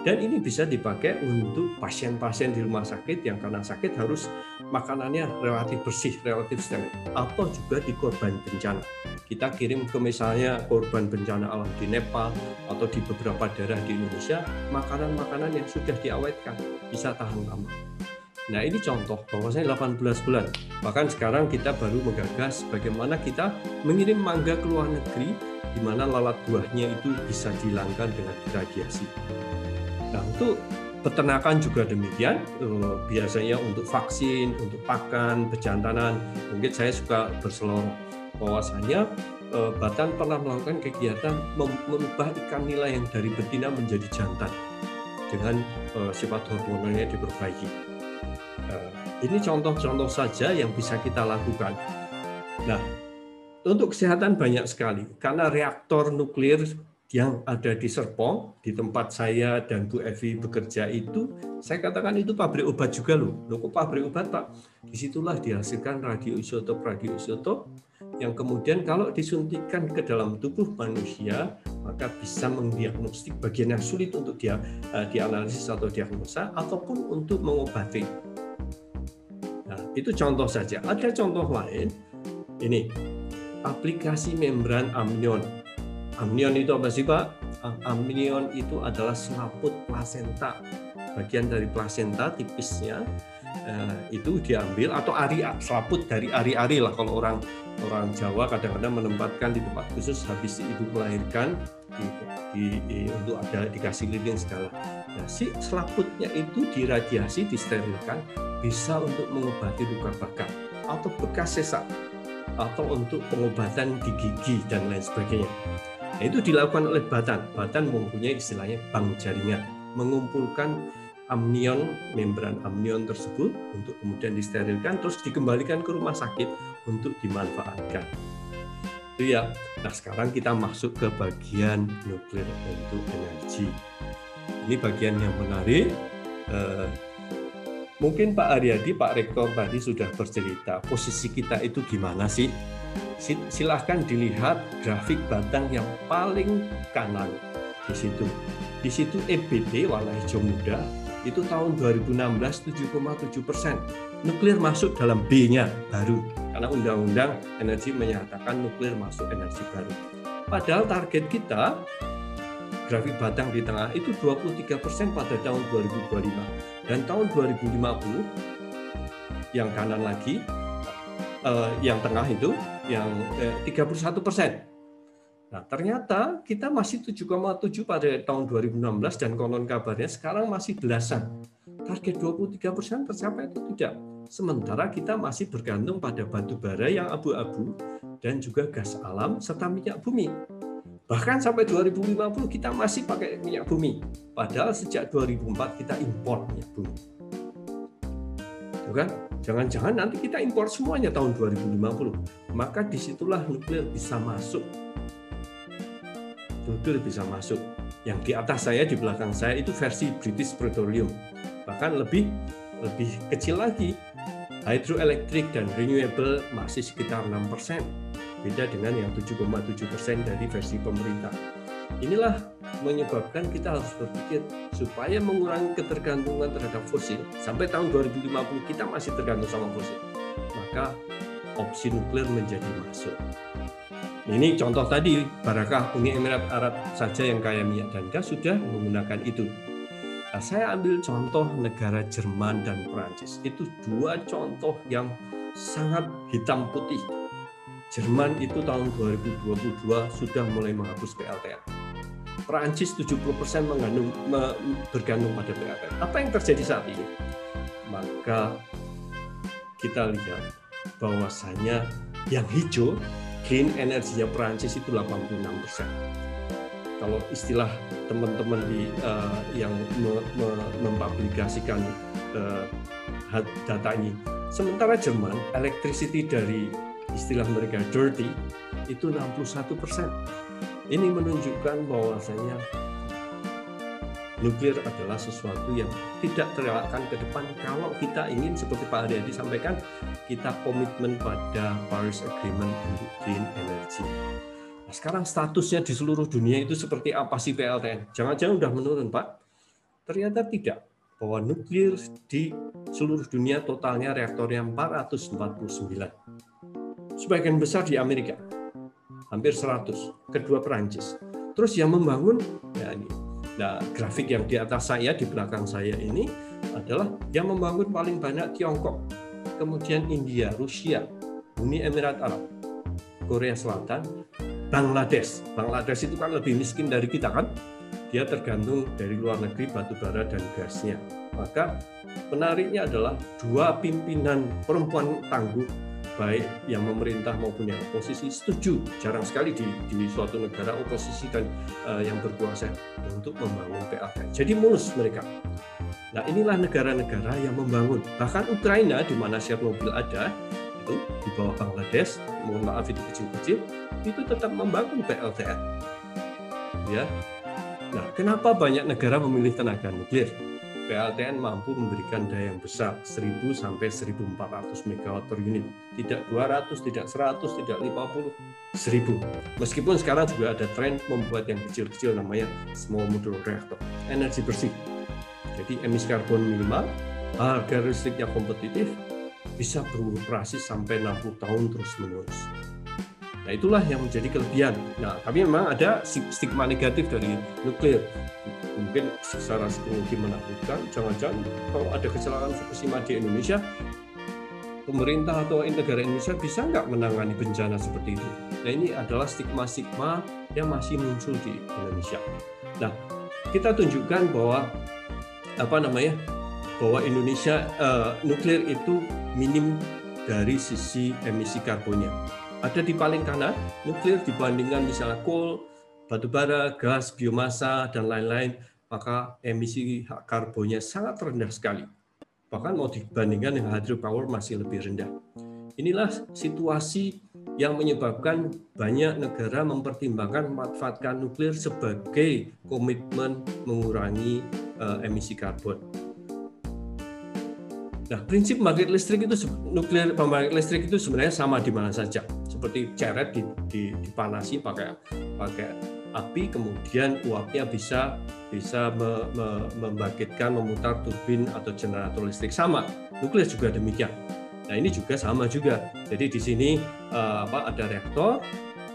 Dan ini bisa dipakai untuk pasien-pasien di rumah sakit yang karena sakit harus makanannya relatif bersih, relatif steril. Atau juga di korban bencana. Kita kirim ke misalnya korban bencana alam di Nepal atau di beberapa daerah di Indonesia, makanan-makanan yang sudah diawetkan bisa tahan lama. Nah ini contoh bahwasanya 18 bulan. Bahkan sekarang kita baru menggagas bagaimana kita mengirim mangga ke luar negeri di mana lalat buahnya itu bisa dihilangkan dengan iradiasi. Nah, untuk peternakan juga demikian. Eh, biasanya untuk vaksin, untuk pakan, pejantanan, mungkin saya suka berseloroh bahwasanya eh, Batan pernah melakukan kegiatan mengubah ikan nila yang dari betina menjadi jantan dengan eh, sifat hormonalnya diperbaiki. Ini contoh-contoh saja yang bisa kita lakukan. Nah, untuk kesehatan banyak sekali karena reaktor nuklir yang ada di Serpong, di tempat saya dan Bu Evi bekerja itu, saya katakan itu pabrik obat juga loh. Loh kok pabrik obat Pak? Di situlah dihasilkan radioisotop-radioisotop yang kemudian kalau disuntikan ke dalam tubuh manusia, maka bisa mendiagnostik bagian yang sulit untuk dia uh, dianalisis atau diagnosa, ataupun untuk mengobati. Nah, itu contoh saja. Ada contoh lain, ini aplikasi membran amnion Amnion itu apa sih Pak? Amnion itu adalah selaput plasenta. Bagian dari plasenta tipisnya eh, itu diambil atau ari selaput dari ari-ari lah kalau orang orang Jawa kadang-kadang menempatkan di tempat khusus habis ibu melahirkan di, di, di untuk ada dikasih lilin segala. Nah, si selaputnya itu diradiasi, disterilkan bisa untuk mengobati luka bakar atau bekas sesak atau untuk pengobatan di gigi dan lain sebagainya. Nah, itu dilakukan oleh Batan. Batan mempunyai istilahnya bank jaringan, mengumpulkan amnion, membran amnion tersebut untuk kemudian disterilkan, terus dikembalikan ke rumah sakit untuk dimanfaatkan. Itu ya. Nah sekarang kita masuk ke bagian nuklir untuk energi. Ini bagian yang menarik. Eh, mungkin Pak Aryadi, Pak Rektor tadi sudah bercerita posisi kita itu gimana sih silahkan dilihat grafik batang yang paling kanan di situ. Di situ EBT warna hijau muda itu tahun 2016 7,7 persen. Nuklir masuk dalam B-nya baru karena undang-undang energi menyatakan nuklir masuk energi baru. Padahal target kita grafik batang di tengah itu 23 persen pada tahun 2025 dan tahun 2050 yang kanan lagi eh, yang tengah itu yang eh, 31 persen. Nah, ternyata kita masih 7,7 pada tahun 2016 dan konon kabarnya sekarang masih belasan. Target 23 persen tercapai atau tidak? Sementara kita masih bergantung pada batu bara yang abu-abu dan juga gas alam serta minyak bumi. Bahkan sampai 2050 kita masih pakai minyak bumi. Padahal sejak 2004 kita impor minyak bumi. Tuh kan? Jangan-jangan nanti kita impor semuanya tahun 2050. Maka di situlah nuklir bisa masuk. Nuklir bisa masuk. Yang di atas saya, di belakang saya itu versi British Petroleum. Bahkan lebih lebih kecil lagi. Hydroelectric dan renewable masih sekitar 6%. Beda dengan yang 7,7% dari versi pemerintah. Inilah menyebabkan kita harus berpikir supaya mengurangi ketergantungan terhadap fosil sampai tahun 2050 kita masih tergantung sama fosil maka opsi nuklir menjadi masuk Ini contoh tadi, Barakah Uni Emirat Arab saja yang kaya minyak dan gas sudah menggunakan itu. Nah, saya ambil contoh negara Jerman dan Prancis. Itu dua contoh yang sangat hitam putih. Jerman itu tahun 2022 sudah mulai menghapus PLTN. Prancis 70% mengandung, me, bergantung pada PLTN. Apa yang terjadi saat ini? Maka kita lihat bahwasanya yang hijau green energinya Prancis itu 86 persen kalau istilah teman-teman di uh, yang me, me, mempublikasikan uh, data ini. Sementara Jerman, electricity dari istilah mereka dirty itu 61 persen. Ini menunjukkan bahwasanya nuklir adalah sesuatu yang tidak terelakkan ke depan kalau kita ingin seperti Pak Haryadi sampaikan kita komitmen pada Paris Agreement untuk green energy. Nah, sekarang statusnya di seluruh dunia itu seperti apa sih PLTN? Jangan-jangan udah menurun, Pak? Ternyata tidak. Bahwa nuklir di seluruh dunia totalnya reaktornya 449. Sebagian besar di Amerika. Hampir 100. Kedua Perancis. Terus yang membangun, ya ini. Nah, grafik yang di atas saya, di belakang saya ini adalah yang membangun paling banyak Tiongkok. Kemudian India, Rusia, Uni Emirat Arab, Korea Selatan, Bangladesh. Bangladesh itu kan lebih miskin dari kita kan? Dia tergantung dari luar negeri batu bara dan gasnya. Maka menariknya adalah dua pimpinan perempuan tangguh baik yang memerintah maupun yang oposisi setuju jarang sekali di, di suatu negara oposisi dan uh, yang berkuasa untuk membangun PLN. Jadi mulus mereka. Nah inilah negara-negara yang membangun. Bahkan Ukraina di mana Chernobyl ada itu di bawah Bangladesh, mohon maaf itu kecil-kecil, itu tetap membangun PLTN. Ya. Nah, kenapa banyak negara memilih tenaga nuklir? PLTN mampu memberikan daya yang besar, 1000 sampai 1400 MW per unit. Tidak 200, tidak 100, tidak 50, 1000. Meskipun sekarang juga ada tren membuat yang kecil-kecil namanya small modular reactor, energi bersih. Jadi emisi karbon minimal, harga listriknya kompetitif, bisa beroperasi sampai 60 tahun terus-menerus. Nah itulah yang menjadi kelebihan. Nah tapi memang ada stigma negatif dari nuklir. Mungkin secara psikologi menakutkan, jangan-jangan kalau ada kecelakaan Fukushima di Indonesia, pemerintah atau negara Indonesia bisa nggak menangani bencana seperti itu? Nah ini adalah stigma-stigma yang masih muncul di Indonesia. Nah kita tunjukkan bahwa apa namanya bahwa Indonesia uh, nuklir itu minim dari sisi emisi karbonnya ada di paling kanan, nuklir dibandingkan misalnya coal, batu bara, gas, biomasa, dan lain-lain, maka emisi karbonnya sangat rendah sekali. Bahkan mau dibandingkan dengan hydropower masih lebih rendah. Inilah situasi yang menyebabkan banyak negara mempertimbangkan memanfaatkan nuklir sebagai komitmen mengurangi uh, emisi karbon. Nah, prinsip pembangkit listrik itu nuklir pembangkit listrik itu sebenarnya sama di mana saja seperti ceret dipanasi pakai pakai api kemudian uapnya bisa bisa me, me, membangkitkan memutar turbin atau generator listrik. Sama nuklir juga demikian. Nah ini juga sama juga. Jadi di sini uh, apa ada reaktor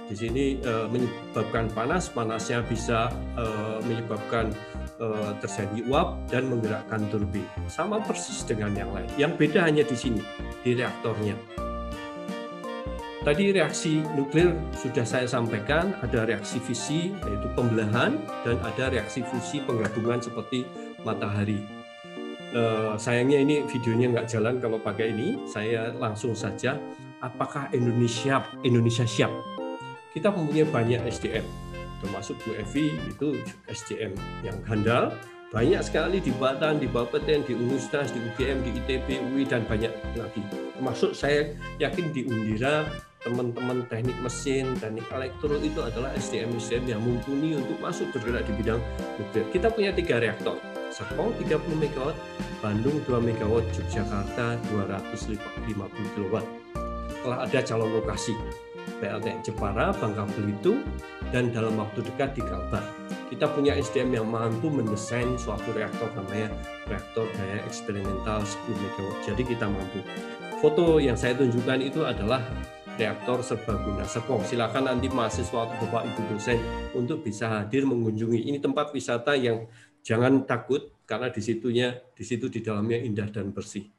di sini uh, menyebabkan panas panasnya bisa uh, menyebabkan uh, terjadi uap dan menggerakkan turbin. Sama persis dengan yang lain. Yang beda hanya di sini di reaktornya Tadi reaksi nuklir sudah saya sampaikan, ada reaksi fisi yaitu pembelahan dan ada reaksi fusi penggabungan seperti matahari. Uh, sayangnya ini videonya nggak jalan kalau pakai ini. Saya langsung saja, apakah Indonesia Indonesia siap? Kita mempunyai banyak SDM, termasuk Bu Evi itu SDM yang handal, banyak sekali di Batan, di Bapeten, di Universitas, di UGM, di ITB, UI dan banyak lagi. Termasuk saya yakin di Undira teman-teman teknik mesin, teknik elektro itu adalah SDM-SDM yang mumpuni untuk masuk bergerak di bidang nuklir. Kita punya tiga reaktor, Serpong 30 MW, Bandung 2 MW, Yogyakarta 250 kW. Telah ada calon lokasi, PLTN Jepara, Bangka Belitung, dan dalam waktu dekat di Kalbar. Kita punya SDM yang mampu mendesain suatu reaktor namanya reaktor daya eksperimental 10 MW. Jadi kita mampu. Foto yang saya tunjukkan itu adalah reaktor serbaguna Serpong. Silakan nanti mahasiswa atau Bapak Ibu dosen untuk bisa hadir mengunjungi. Ini tempat wisata yang jangan takut karena di situnya di situ di dalamnya indah dan bersih.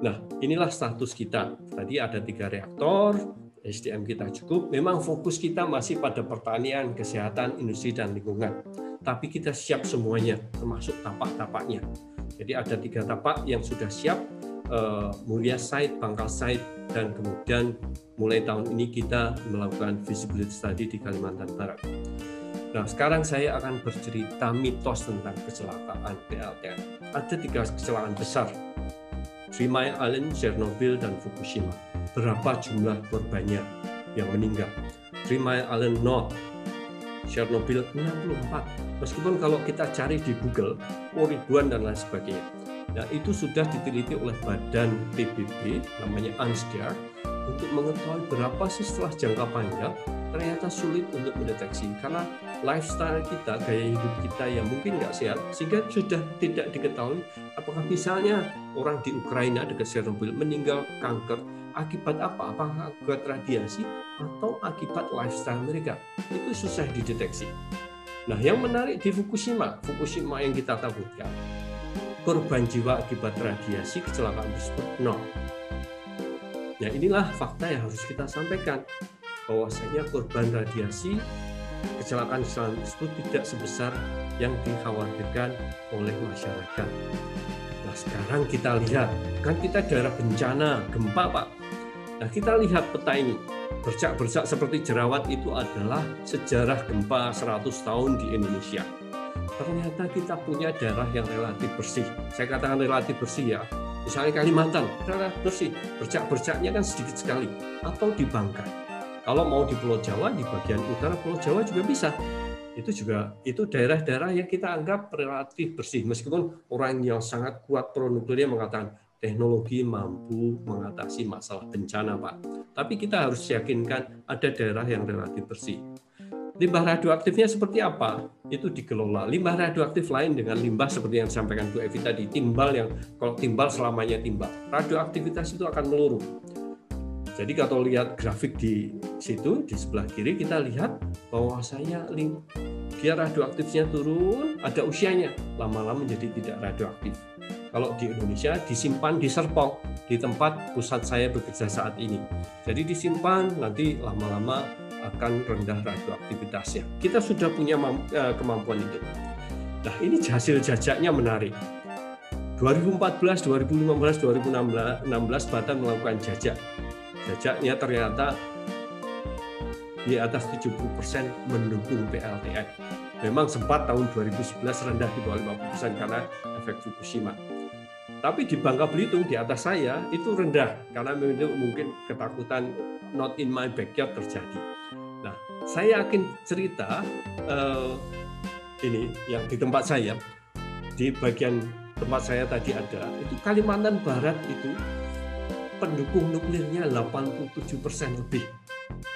Nah, inilah status kita. Tadi ada tiga reaktor, SDM kita cukup. Memang fokus kita masih pada pertanian, kesehatan, industri, dan lingkungan. Tapi kita siap semuanya, termasuk tapak-tapaknya. Jadi ada tiga tapak yang sudah siap, uh, Mulia Site, Bangkal Site, dan kemudian mulai tahun ini kita melakukan visibility study di Kalimantan Barat. Nah, sekarang saya akan bercerita mitos tentang kecelakaan PLTN. Ada tiga kecelakaan besar Three Island, Chernobyl, dan Fukushima. Berapa jumlah korbannya yang meninggal? Three Mile Island North, Chernobyl 64. Meskipun kalau kita cari di Google, oh ribuan dan lain sebagainya. Nah, itu sudah diteliti oleh badan PBB, namanya UNSCEAR, untuk mengetahui berapa sih setelah jangka panjang ternyata sulit untuk mendeteksi karena lifestyle kita, gaya hidup kita yang mungkin nggak sehat, sehingga sudah tidak diketahui apakah misalnya orang di Ukraina dekat Chernobyl meninggal kanker akibat apa? Apakah akibat radiasi atau akibat lifestyle mereka? Itu susah dideteksi. Nah, yang menarik di Fukushima, Fukushima yang kita takutkan, korban jiwa akibat radiasi kecelakaan tersebut nol. Nah inilah fakta yang harus kita sampaikan bahwasanya korban radiasi kecelakaan-kecelakaan tersebut tidak sebesar yang dikhawatirkan oleh masyarakat. Nah sekarang kita lihat, kan kita daerah bencana, gempa Pak. Nah kita lihat peta ini, bercak-bercak seperti jerawat itu adalah sejarah gempa 100 tahun di Indonesia. Ternyata kita punya daerah yang relatif bersih. Saya katakan relatif bersih ya, Misalnya Kalimantan, daerah bersih, bercak-bercaknya kan sedikit sekali. Atau di Bangka. Kalau mau di Pulau Jawa, di bagian utara Pulau Jawa juga bisa. Itu juga itu daerah-daerah yang kita anggap relatif bersih. Meskipun orang yang sangat kuat pro nuklir mengatakan teknologi mampu mengatasi masalah bencana, Pak. Tapi kita harus yakinkan ada daerah yang relatif bersih. Limbah radioaktifnya seperti apa? Itu dikelola. Limbah radioaktif lain dengan limbah seperti yang disampaikan Bu Evi tadi, timbal yang kalau timbal selamanya timbal. Radioaktivitas itu akan meluruh. Jadi kalau lihat grafik di situ di sebelah kiri kita lihat bahwasanya dia radioaktifnya turun, ada usianya, lama-lama menjadi tidak radioaktif. Kalau di Indonesia disimpan di Serpong, di tempat pusat saya bekerja saat ini. Jadi disimpan nanti lama-lama akan rendah radioaktivitasnya. Kita sudah punya eh, kemampuan itu. Nah, ini hasil jajaknya menarik. 2014, 2015, 2016 Batam melakukan jajak. Jajaknya ternyata di atas 70% mendukung PLTN. Memang sempat tahun 2011 rendah di bawah 50% karena efek Fukushima. Tapi di Bangka Belitung di atas saya itu rendah karena mungkin ketakutan not in my backyard terjadi. Nah, saya yakin cerita uh, ini yang di tempat saya, di bagian tempat saya tadi ada, itu Kalimantan Barat itu pendukung nuklirnya 87% lebih.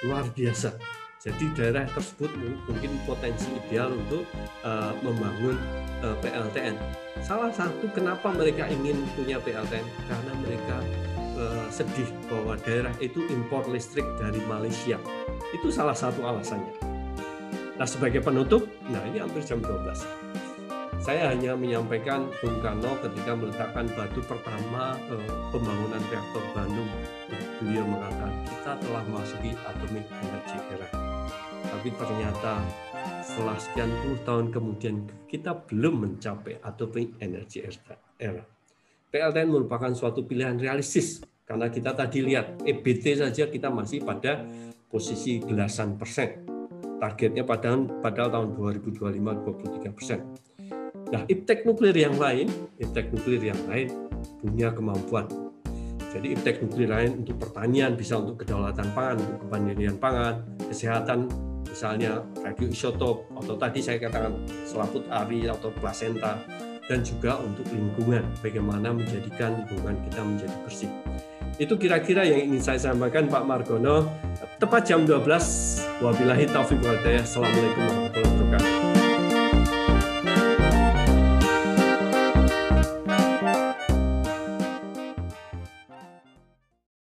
Luar biasa. Jadi daerah tersebut mungkin potensi ideal untuk uh, membangun uh, eh, PLTN. Salah satu kenapa mereka ingin punya PLTN karena mereka uh, sedih bahwa daerah itu impor listrik dari Malaysia itu salah satu alasannya. Nah, sebagai penutup, nah ini hampir jam 12. Saya hanya menyampaikan Bung Karno ketika meletakkan batu pertama pembangunan reaktor Bandung. Beliau mengatakan kita telah masuki atomic energy era. Tapi ternyata setelah sekian puluh tahun kemudian kita belum mencapai atomic energy era. PLTN merupakan suatu pilihan realistis karena kita tadi lihat EBT saja kita masih pada posisi belasan persen. Targetnya pada pada tahun 2025 23 persen. Nah, iptek nuklir yang lain, iptek nuklir yang lain punya kemampuan. Jadi iptek nuklir lain untuk pertanian bisa untuk kedaulatan pangan, untuk kemandirian pangan, kesehatan misalnya radioisotop atau tadi saya katakan selaput ari atau plasenta dan juga untuk lingkungan bagaimana menjadikan lingkungan kita menjadi bersih. Itu kira-kira yang ingin saya sampaikan Pak Margono. Tepat jam 12. Wabillahi taufiq wal Assalamualaikum warahmatullahi wabarakatuh.